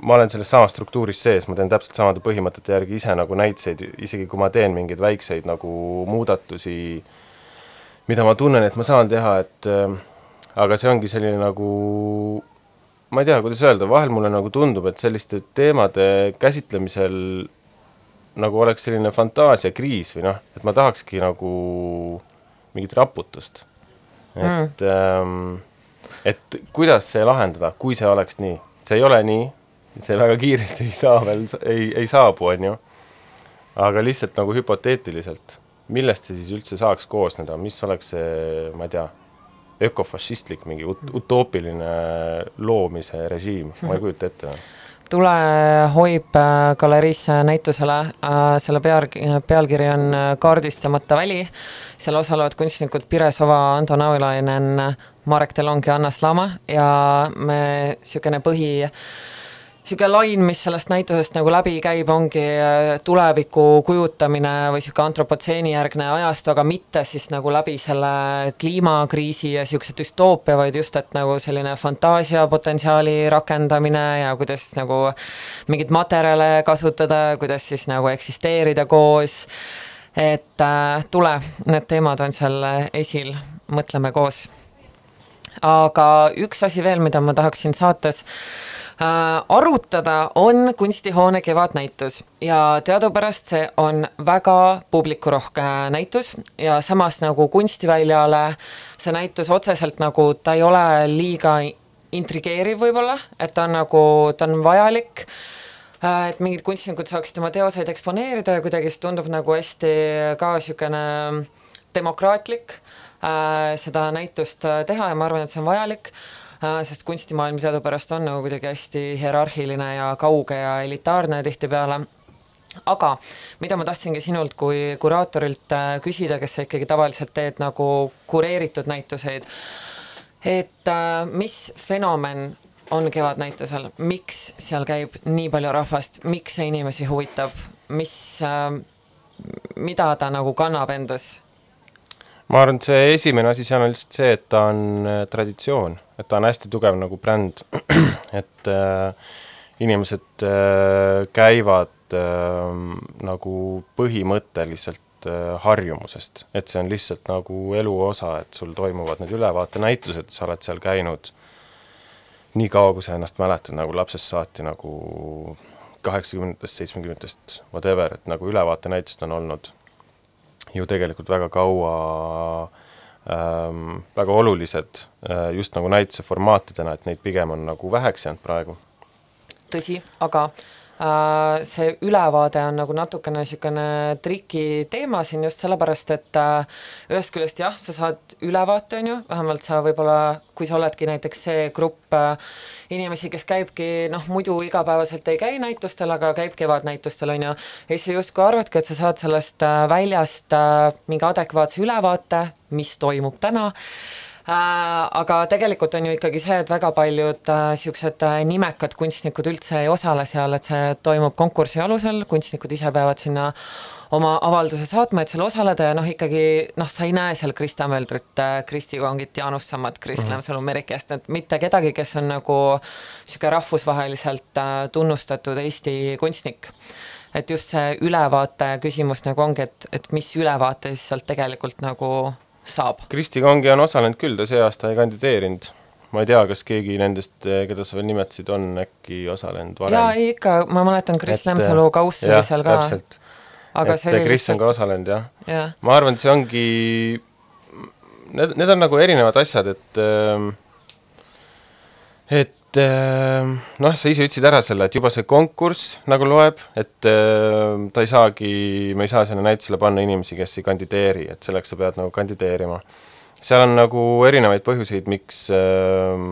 ma olen selles samas struktuuris sees, ma teen täpselt samade põhimõtete järgi ise nagu näitseid, isegi kui ma teen mingeid väikseid nagu muudatusi, mida ma tunnen, et ma saan teha, et aga see ongi selline nagu ma ei tea, kuidas öelda, vahel mulle nagu tundub, et selliste teemade käsitlemisel nagu oleks selline fantaasiakriis või noh, et ma tahakski nagu mingit raputust. et mm., ähm, et kuidas see lahendada, kui see oleks nii, see ei ole nii, see väga kiiresti ei saa veel, ei, ei saabu, on ju, aga lihtsalt nagu hüpoteetiliselt, millest see siis üldse saaks koosneda, mis oleks see, ma ei tea, ökofašistlik mingi ut-, utoopiline loomise režiim, ma ei kujuta ette. tule hoib äh, galeriisse näitusele, selle peal, pealkiri on äh, Kaardistamata väli, seal osalevad kunstnikud Pire Sova, Ando Nauilainen, Marek Delong ja Anna Slama ja me niisugune põhi niisugune lain, mis sellest näitusest nagu läbi käib, ongi äh, tuleviku kujutamine või niisugune antropotseeni järgne ajastu, aga mitte siis nagu läbi selle kliimakriisi ja niisuguse düstoopia, vaid just, et nagu selline fantaasiapotentsiaali rakendamine ja kuidas nagu mingeid materjale kasutada, kuidas siis nagu eksisteerida koos, et äh, tule, need teemad on seal esil, mõtleme koos. Aga üks asi veel, mida ma tahaksin saates arutada, on kunstihoone kevadnäitus ja teadupärast see on väga publikurohke näitus ja samas nagu kunstiväljale see näitus otseselt nagu ta ei ole liiga intrigeeriv võib-olla, et ta on nagu, ta on vajalik äh, et mingid kunstnikud saaksid oma teoseid eksponeerida ja kuidagi see tundub nagu hästi ka niisugune demokraatlik äh, seda näitust äh, teha ja ma arvan, et see on vajalik. äh,, sest kunstimaailm teadupärast on nagu kuidagi hästi hierarhiline ja kauge ja elitaarne tihtipeale. Aga mida ma tahtsingi sinult kui kuraatorilt äh, küsida, kes sa ikkagi tavaliselt teed nagu kureeritud näituseid, et äh, mis fenomen on Kevadnäitusel, miks seal käib nii palju rahvast, miks see inimesi huvitab, mis äh,, mida ta nagu kannab endas ma arvan, et see esimene asi seal on lihtsalt see, et ta on äh, traditsioon, et ta on hästi tugev nagu bränd, [CLEARS THROAT] et äh, inimesed äh, käivad äh, nagu põhimõtteliselt äh, harjumusest, et see on lihtsalt nagu elu osa, et sul toimuvad need ülevaatenäitused, sa oled seal käinud nii kaua, kui sa ennast mäletad, nagu lapsest saati nagu kaheksakümnendatest, seitsmekümnendatest, whatever, et nagu ülevaatenäitused on olnud ju tegelikult väga kaua ähm, väga olulised äh, just nagu näituse formaatidena, et neid pigem on nagu väheks jäänud praegu. tõsi, aga äh, see ülevaade on nagu natukene niisugune triki teema siin just sellepärast, et äh, ühest küljest jah, sa saad ülevaate, on ju, vähemalt sa võib-olla, kui sa oledki näiteks see grupp äh, inimesi, kes käibki noh, muidu igapäevaselt ei käi näitustel, aga käib kevadnäitustel, on ju, ja siis sa justkui arvadki, et sa saad sellest äh, väljast äh, mingi adekvaatse ülevaate, mis toimub täna. Äh, aga tegelikult on ju ikkagi see, et väga paljud niisugused äh, nimekad kunstnikud üldse ei osale seal, et see toimub konkursi alusel, kunstnikud ise peavad sinna oma avalduse saatma, et seal osaleda ja noh, ikkagi noh, sa ei näe seal Krista Möldrit, Kristi Kongit, Jaanus Sammat, Kris Mhm. Lemsalu, Merikest, et mitte kedagi, kes on nagu niisugune rahvusvaheliselt äh, tunnustatud Eesti kunstnik et just see ülevaate küsimus nagu ongi, et, et mis ülevaate siis sealt tegelikult nagu saab Kristi Kongi on osalenud küll, ta see aasta ei kandideerinud. ma ei tea, kas keegi nendest, keda sa veel nimetasid, on äkki osalenud varem. jaa, ei ikka, ma mäletan, Kris Lemsalu kauss oli seal ka, aga et see oli Kris on ka osalenud, jah. jah, ma arvan, et see ongi, need, need on nagu erinevad asjad, et ähm, et et äh, noh, sa ise ütlesid ära selle, et juba see konkurss nagu loeb, et äh, ta ei saagi, me ei saa sinna näitusele panna inimesi, kes ei kandideeri, et selleks sa pead nagu kandideerima. seal on nagu erinevaid põhjuseid, miks äh,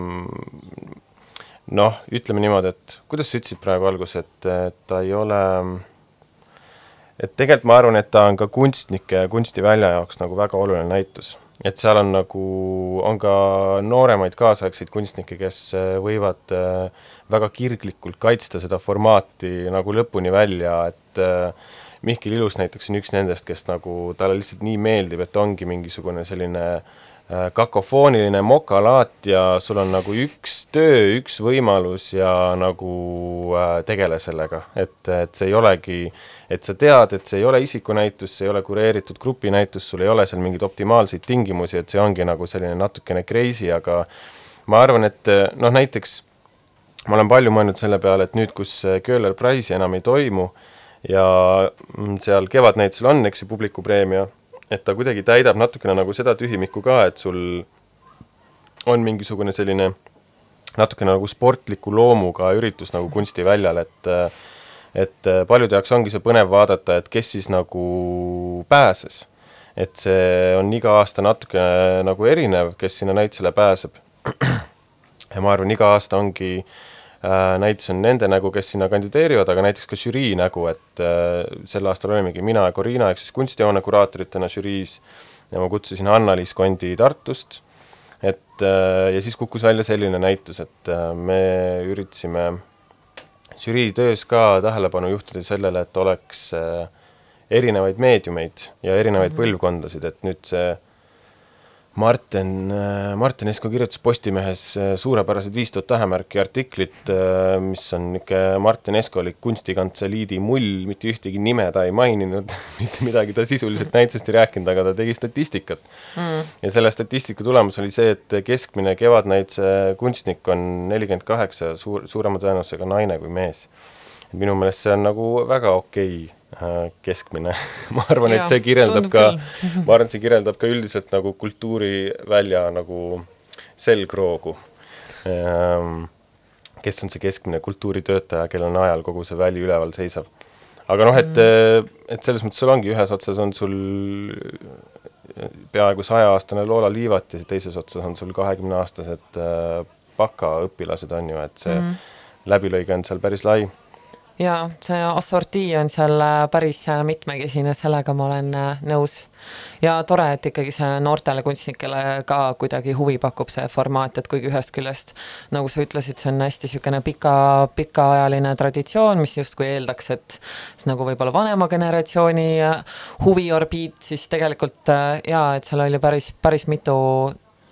noh, ütleme niimoodi, et kuidas sa ütlesid praegu alguses, et ta ei ole et tegelikult ma arvan, et ta on ka kunstnike ja kunstivälja jaoks nagu väga oluline näitus et seal on nagu, on ka nooremaid kaasaegseid kunstnikke, kes äh, võivad äh, väga kirglikult kaitsta seda formaati nagu lõpuni välja, et äh, Mihkel Ilus näiteks on üks nendest, kes nagu, talle lihtsalt nii meeldib, et ongi mingisugune selline kakofooniline mokalaat ja sul on nagu üks töö, üks võimalus ja nagu äh, tegele sellega, et, et see ei olegi äh, et sa tead, et see ei ole isikunäitus, see ei ole kureeritud grupinäitus, sul ei ole seal mingeid optimaalseid tingimusi, et see ongi nagu selline natukene crazy, aga ma arvan, et noh, näiteks ma olen palju mõelnud selle peale, et nüüd, kus Köhler Prize'i enam ei toimu ja mm, seal kevadnäitusel on, eks ju, publikupreemia, et ta kuidagi täidab natukene nagu seda tühimikku ka, et sul on mingisugune selline natukene nagu sportliku loomuga üritus nagu kunstiväljal, et et paljude jaoks ongi see põnev vaadata, et kes siis nagu pääses. et see on iga aasta natuke nagu erinev, kes sinna näitusele pääseb. ja ma arvan, iga aasta ongi äh, näitus on nende nägu, kes sinna kandideerivad, aga näiteks ka žürii nägu, et äh, sel aastal olimegi mina ja Corina ehk siis kunstihoone kuraatoritena žüriis ja ma kutsusin Anna-Liis Kondi Tartust, et äh, ja siis kukkus välja selline näitus, et äh, me üritasime žürii töös ka tähelepanu juhtida sellele, et oleks äh, erinevaid meediumeid ja erinevaid mm -hmm. põlvkondasid, et nüüd see Martin, äh, Martin Esko kirjutas Postimehes äh, suurepärased viis tuhat tähemärki artiklit, äh, mis on niisugune Martin Eskolik kunstikantseliidi mull, mitte ühtegi nime ta ei maininud [LAUGHS] mitte midagi ta sisuliselt näitusest ei rääkinud, aga ta tegi statistikat mm.. ja selle statistika tulemus oli see, et keskmine kevadnäituse kunstnik on nelikümmend kaheksa, suur, suurema tõenäosusega naine kui mees. minu meelest see on nagu väga okei okay keskmine [LAUGHS] ma arvan, et see kirjeldab ka, ma arvan, et see kirjeldab ka üldiselt nagu kultuurivälja nagu selgroogu. Ähm, kes on see keskmine kultuuritöötaja, kellel ajal kogu see väli üleval seisab. aga noh, et mm., et selles mõttes sul ongi, ühes otsas on sul peaaegu sajaaastane Loola Liivat ja teises otsas on sul kahekümneaastased äh, bakaõpilased, on ju, et see mm. läbilõige on seal päris lai jaa, see assortii on seal äh, päris äh, mitmekesine, sellega ma olen äh, nõus. ja tore, et ikkagi see noortele kunstnikele ka kuidagi huvi pakub, see formaat, et kuigi ühest küljest, nagu sa ütlesid, see on hästi niisugune pika, pikaajaline traditsioon, mis justkui eeldaks, et see nagu võib-olla vanema generatsiooni huviorbiit, siis tegelikult jaa, et seal oli päris, päris mitu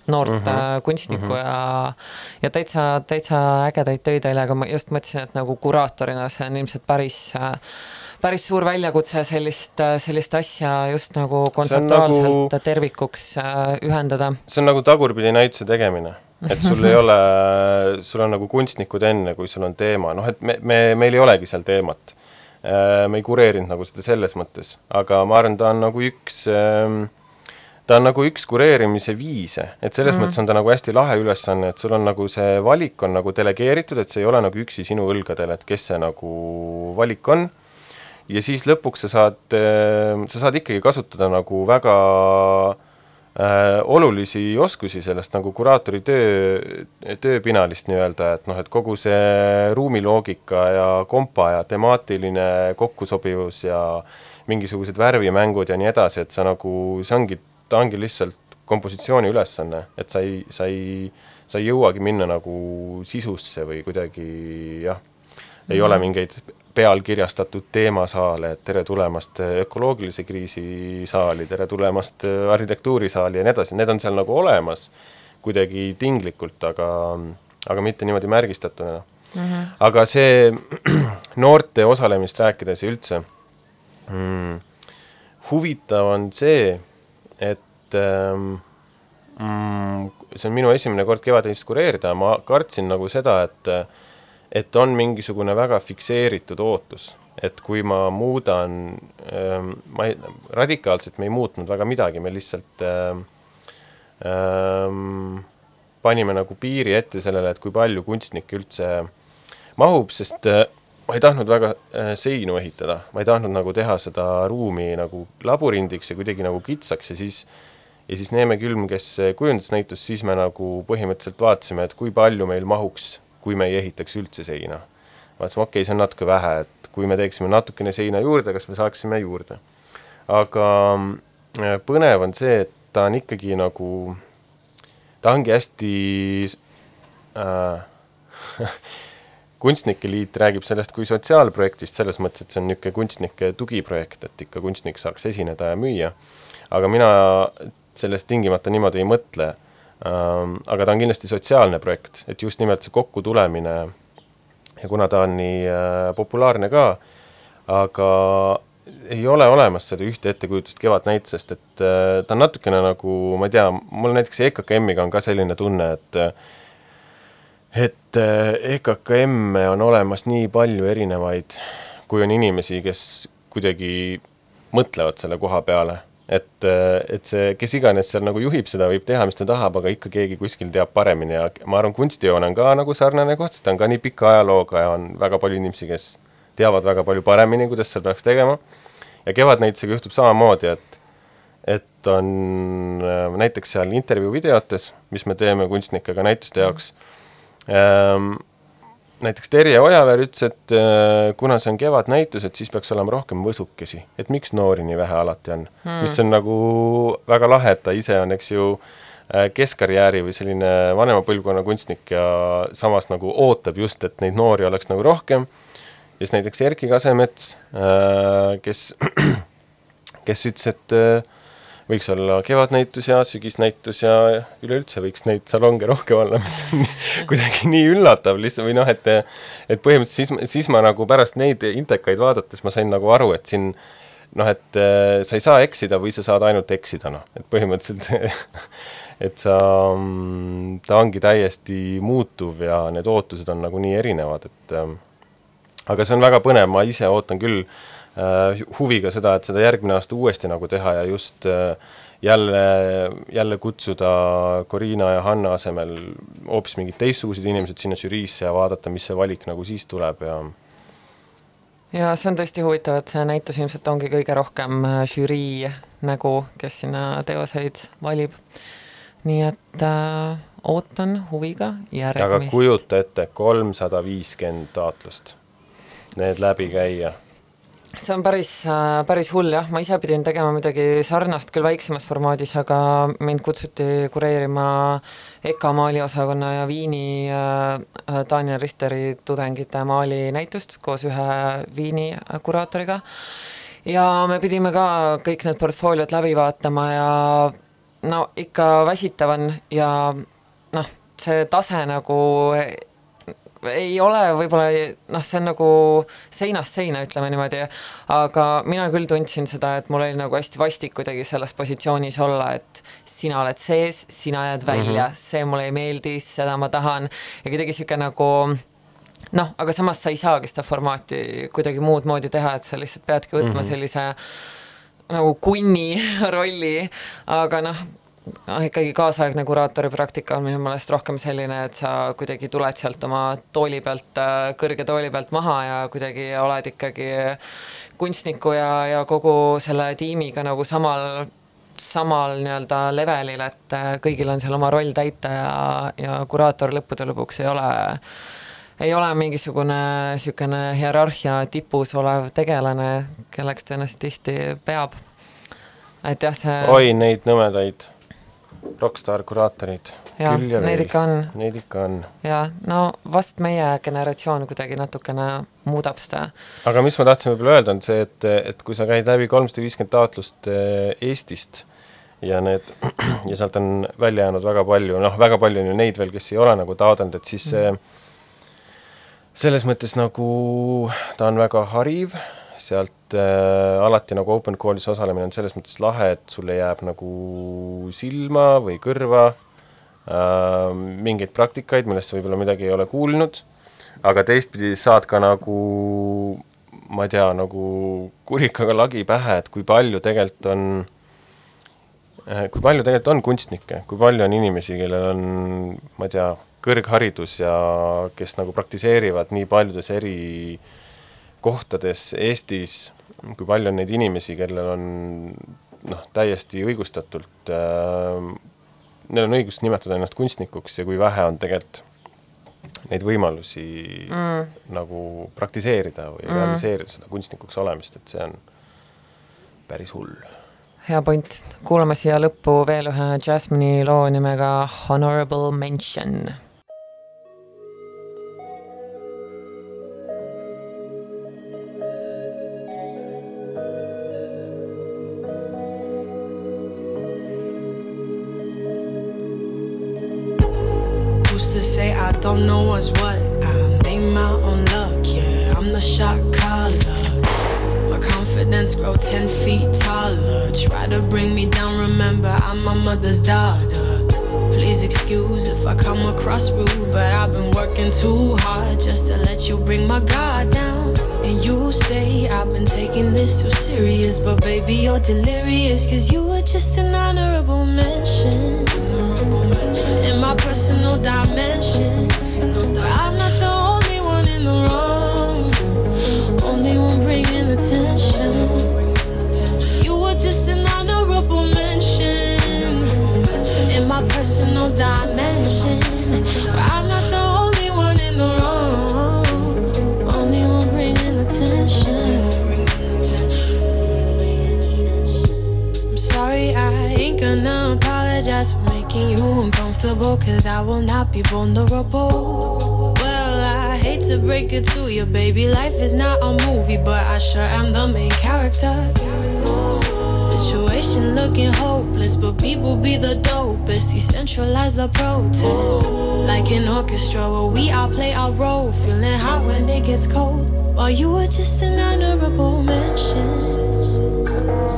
noort mm -hmm. kunstnikku mm -hmm. ja, ja täitsa, täitsa ägedaid töid oli, aga ma just mõtlesin, et nagu kuraatorina see on ilmselt päris päris suur väljakutse sellist, sellist asja just nagu kontseptuaalselt nagu, tervikuks äh, ühendada. see on nagu tagurpidi näituse tegemine et sul ei ole, sul on nagu kunstnikud enne, kui sul on teema, noh et me, me, meil ei olegi seal teemat. Äh, me ei kureerinud nagu seda selles mõttes, aga ma arvan, ta on nagu üks äh, ta on nagu üks kureerimise viise, et selles mm -hmm. mõttes on ta nagu hästi lahe ülesanne, et sul on nagu see valik on nagu delegeeritud, et see ei ole nagu üksi sinu õlgadel, et kes see nagu valik on, ja siis lõpuks sa saad, äh, sa saad ikkagi kasutada nagu väga äh, olulisi oskusi sellest nagu kuraatori töö, tööpinalist nii-öelda, et noh, et kogu see ruumiloogika ja kompa ja temaatiline kokkusobivus ja mingisugused värvimängud ja nii edasi, et sa nagu, see ongi ta ongi lihtsalt kompositsiooni ülesanne, et sa ei, sa ei, sa ei jõuagi minna nagu sisusse või kuidagi jah, ei mm. ole mingeid pealkirjastatud teemasaale, et tere tulemast ökoloogilise kriisi saali, tere tulemast arhitektuurisaali ja nii edasi, need on seal nagu olemas kuidagi tinglikult, aga, aga mitte niimoodi märgistatuna mm. -hmm. aga see [CLEARS THROAT] noorte osalemist rääkides ja üldse mm, huvitav on see, et ähm, see on minu esimene kord Kevadteist kureerida ma kartsin nagu seda, et et on mingisugune väga fikseeritud ootus, et kui ma muudan ähm,, ma ei, radikaalselt me ei muutnud väga midagi, me lihtsalt ähm, ähm, panime nagu piiri ette sellele, et kui palju kunstnikke üldse mahub, sest äh, ma ei tahtnud väga äh, seinu ehitada, ma ei tahtnud nagu teha seda ruumi nagu laburindiks ja kuidagi nagu kitsaks ja siis ja siis Neeme Külm, kes kujundas näitust, siis me nagu põhimõtteliselt vaatasime, et kui palju meil mahuks, kui me ei ehitaks üldse seina. vaatasime, okei okay,, see on natuke vähe, et kui me teeksime natukene seina juurde, kas me saaksime juurde. aga äh, põnev on see, et ta on ikkagi nagu, ta ongi hästi äh, [LAUGHS] kunstnike liit räägib sellest kui sotsiaalprojektist, selles mõttes, et see on niisugune kunstnike tugiprojekt, et ikka kunstnik saaks esineda ja müüa. aga mina sellest tingimata niimoodi ei mõtle aga ta on kindlasti sotsiaalne projekt, et just nimelt see kokkutulemine ja kuna ta on nii äh, populaarne ka, aga ei ole olemas seda ühte ettekujutust Kevadnäitusest, et äh, ta on natukene nagu, ma ei tea, mul näiteks EKKM-iga on ka selline tunne, et et EKKM-e on olemas nii palju erinevaid, kui on inimesi, kes kuidagi mõtlevad selle koha peale et, et see, kes iganes seal nagu juhib seda, võib teha, mis ta tahab, aga ikka keegi kuskil teab paremini ja ma arvan, kunstijoon on ka nagu sarnane koht, sest ta on ka nii pika ajalooga ja on väga palju inimesi, kes teavad väga palju paremini, kuidas seal peaks tegema. ja Kevadnäitusega juhtub samamoodi, et, et on äh, näiteks seal intervjuu videotes, mis me teeme kunstnikega näituste jaoks ähm,, näiteks Terje Ojaveer ütles, et äh, kuna see on kevadnäitus, et siis peaks olema rohkem võsukesi, et miks noori nii vähe alati on? Hmm.. mis on nagu väga lahe, et ta ise on, eks ju, äh, keskkarjääri või selline vanema põlvkonna kunstnik ja samas nagu ootab just, et neid noori oleks nagu rohkem. ja siis näiteks Erkki Kasemets, äh, kes, [CLEARS THROAT] kes ütles, et võiks olla kevadnäitus ja sügisnäitus ja üleüldse võiks neid salonge rohkem olla, mis on [LAUGHS] kuidagi nii üllatav lihtsalt või noh, et et põhimõtteliselt siis, siis ma nagu pärast neid intekaid vaadates ma sain nagu aru, et siin noh, et äh, sa ei saa eksida või sa saad ainult eksida, noh, et põhimõtteliselt [LAUGHS] et sa, mm, ta ongi täiesti muutuv ja need ootused on nagu nii erinevad, et äh, aga see on väga põnev, ma ise ootan küll Äh, huviga seda, et seda järgmine aasta uuesti nagu teha ja just äh, jälle, jälle kutsuda Corina ja Hanna asemel hoopis mingid teistsugused inimesed sinna žüriisse ja vaadata, mis see valik nagu siis tuleb ja ja see on tõesti huvitav, et see näitus ilmselt ongi kõige rohkem äh, žürii nägu, kes sinna teoseid valib. nii et äh, ootan huviga järgmist. aga kujuta ette, kolmsada viiskümmend taotlust, need läbi käia see on päris, äh, päris hull jah, ma ise pidin tegema midagi sarnast küll väiksemas formaadis, aga mind kutsuti kureerima EKA maaliosakonna ja Viini äh, Daniel Richteri tudengite maalinäitust koos ühe Viini kuraatoriga. ja me pidime ka kõik need portfooliod läbi vaatama ja no ikka väsitav on ja noh, see tase nagu ei ole võib-olla noh, see on nagu seinast seina, ütleme niimoodi, aga mina küll tundsin seda, et mul oli nagu hästi vastik kuidagi selles positsioonis olla, et sina oled sees, sina jääd välja mm, -hmm. see mulle ei meeldi, seda ma tahan ja kuidagi niisugune nagu noh, aga samas sa ei saagi seda formaati kuidagi muud moodi teha, et sa lihtsalt peadki võtma mm -hmm. sellise nagu kunni [LAUGHS] rolli, aga noh, noh, ikkagi kaasaegne kuraatori praktika on minu meelest rohkem selline, et sa kuidagi tuled sealt oma tooli pealt, äh, kõrge tooli pealt maha ja kuidagi oled ikkagi kunstniku ja, ja kogu selle tiimiga nagu samal, samal nii-öelda levelil, et äh, kõigil on seal oma roll täita ja, ja kuraator lõppude lõpuks ei ole ei ole mingisugune niisugune hierarhia tipus olev tegelane, kelleks ta ennast tihti peab. et jah, see oi, neid nõmedaid rokkstaar kuraatorid. jah, neid ikka on. Neid ikka on. jaa, no vast meie generatsioon kuidagi natukene muudab seda. aga mis ma tahtsin võib-olla öelda, on see, et, et kui sa käid läbi kolmsada viiskümmend taotlust eh, Eestist ja need, [CLEARS THROAT] ja sealt on välja jäänud väga palju, noh, väga palju on ju neid veel, kes ei ole nagu taotlenud, et siis see mm. selles mõttes nagu ta on väga hariv sealt äh, alati nagu open call'is osalemine on selles mõttes lahe, et sulle jääb nagu silma või kõrva äh, mingeid praktikaid, millest sa võib-olla midagi ei ole kuulnud, aga teistpidi saad ka nagu ma ei tea, nagu kurikaga lagi pähe, et kui palju tegelikult on äh, kui palju tegelikult on kunstnikke, kui palju on inimesi, kellel on, ma ei tea, kõrgharidus ja kes nagu praktiseerivad nii paljudes eri kohtades Eestis, kui palju on neid inimesi, kellel on noh, täiesti õigustatult äh,, neil on õigus nimetada ennast kunstnikuks ja kui vähe on tegelikult neid võimalusi mm. nagu praktiseerida või mm. realiseerida seda kunstnikuks olemist, et see on päris hull. hea point, kuulame siia lõppu veel ühe Jasmine'i loo nimega Honorable Mention not be vulnerable. Well, I hate to break it to you, baby. Life is not a movie, but I sure am the main character. Situation looking hopeless, but people be the dopest. Decentralize the protest. Like an orchestra where we all play our role. Feeling hot when it gets cold. While you were just an honorable mention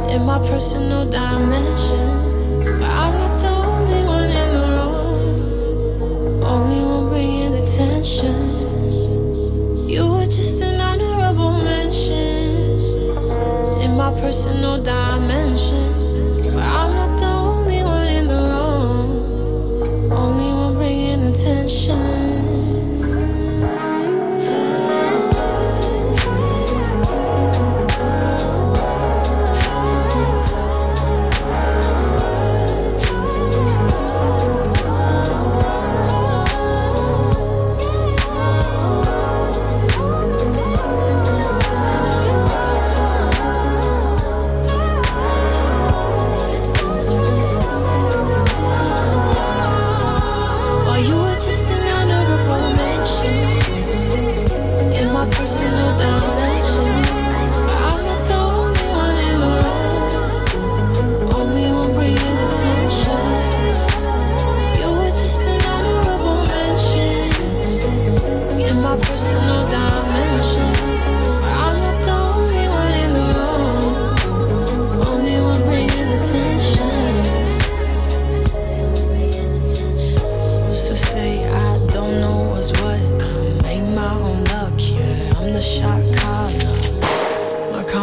in my personal dimension. But I'm only one bringing attention. You were just an honorable mention in my personal dimension.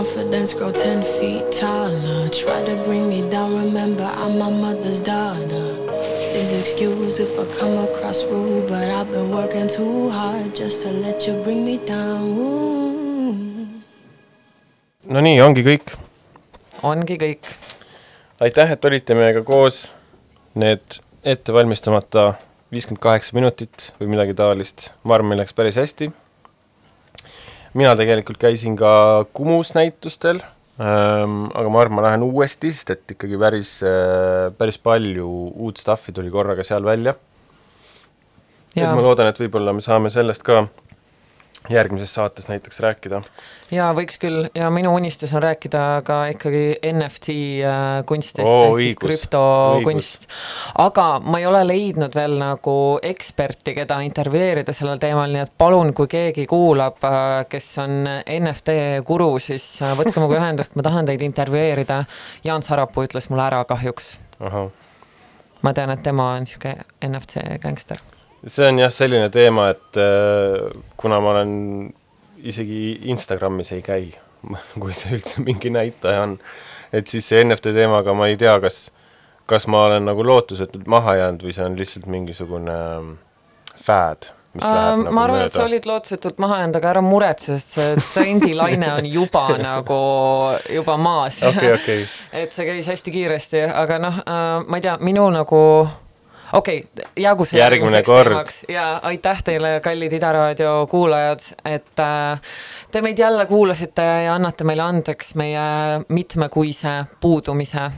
Confidence grow ten feet taller. Try to bring me down, remember I'm my mother's daughter. Please excuse if I come across rude, but I've been working too hard just to let you bring me down. No nii, ongi kõik. ongi kõik. aitäh, et olite meiega koos. Need ettevalmistamata viiskümmend kaheksa minutit või midagi taolist, ma arvan, meil läks päris hästi. Mina tegelikult käisin ka Kumus näitustel ähm,, aga ma arvan, ma lähen uuesti, sest et ikkagi päris äh,, päris palju uut stuff'i tuli korraga seal välja. et ma, loodan, et võib-olla me saame sellest ka järgmises saates näiteks rääkida. ja võiks küll ja minu unistus on rääkida ka ikkagi NFT äh, kunstist Oo, ehk siis krüptokunst. aga ma ei ole leidnud veel nagu eksperti, keda intervjueerida sellel teemal, nii et palun, kui keegi kuulab, kes on NFT guru, siis äh, võtke minuga ühendust, ma tahan teid intervjueerida. Jaan Sarapuu ütles mulle ära kahjuks. ma tean, et tema on niisugune NFC gängster. See on jah selline teema, et äh, kuna ma olen isegi Instagramis ei käi, [LAUGHS] kui see üldse mingi näitaja on, et siis see NFT teemaga ma ei tea, kas kas ma olen nagu lootusetult maha jäänud või see on lihtsalt mingisugune ähm, fad, mis läheb Ähm, nagu ma arvan, et sa olid lootusetult maha jäänud, aga ära muretse, sest see trendilaine on juba [LAUGHS] nagu juba maas. Okei, okei, [LAUGHS] et see käis hästi kiiresti, aga noh äh,, ma ei tea, minu nagu okei okay,, jäägu see Järgmine kord. ja aitäh teile, kallid Ida raadio kuulajad, et äh, te meid jälle kuulasite ja annate meile andeks meie mitmekuise puudumise.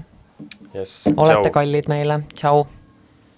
jess, olete kallid meile, tšau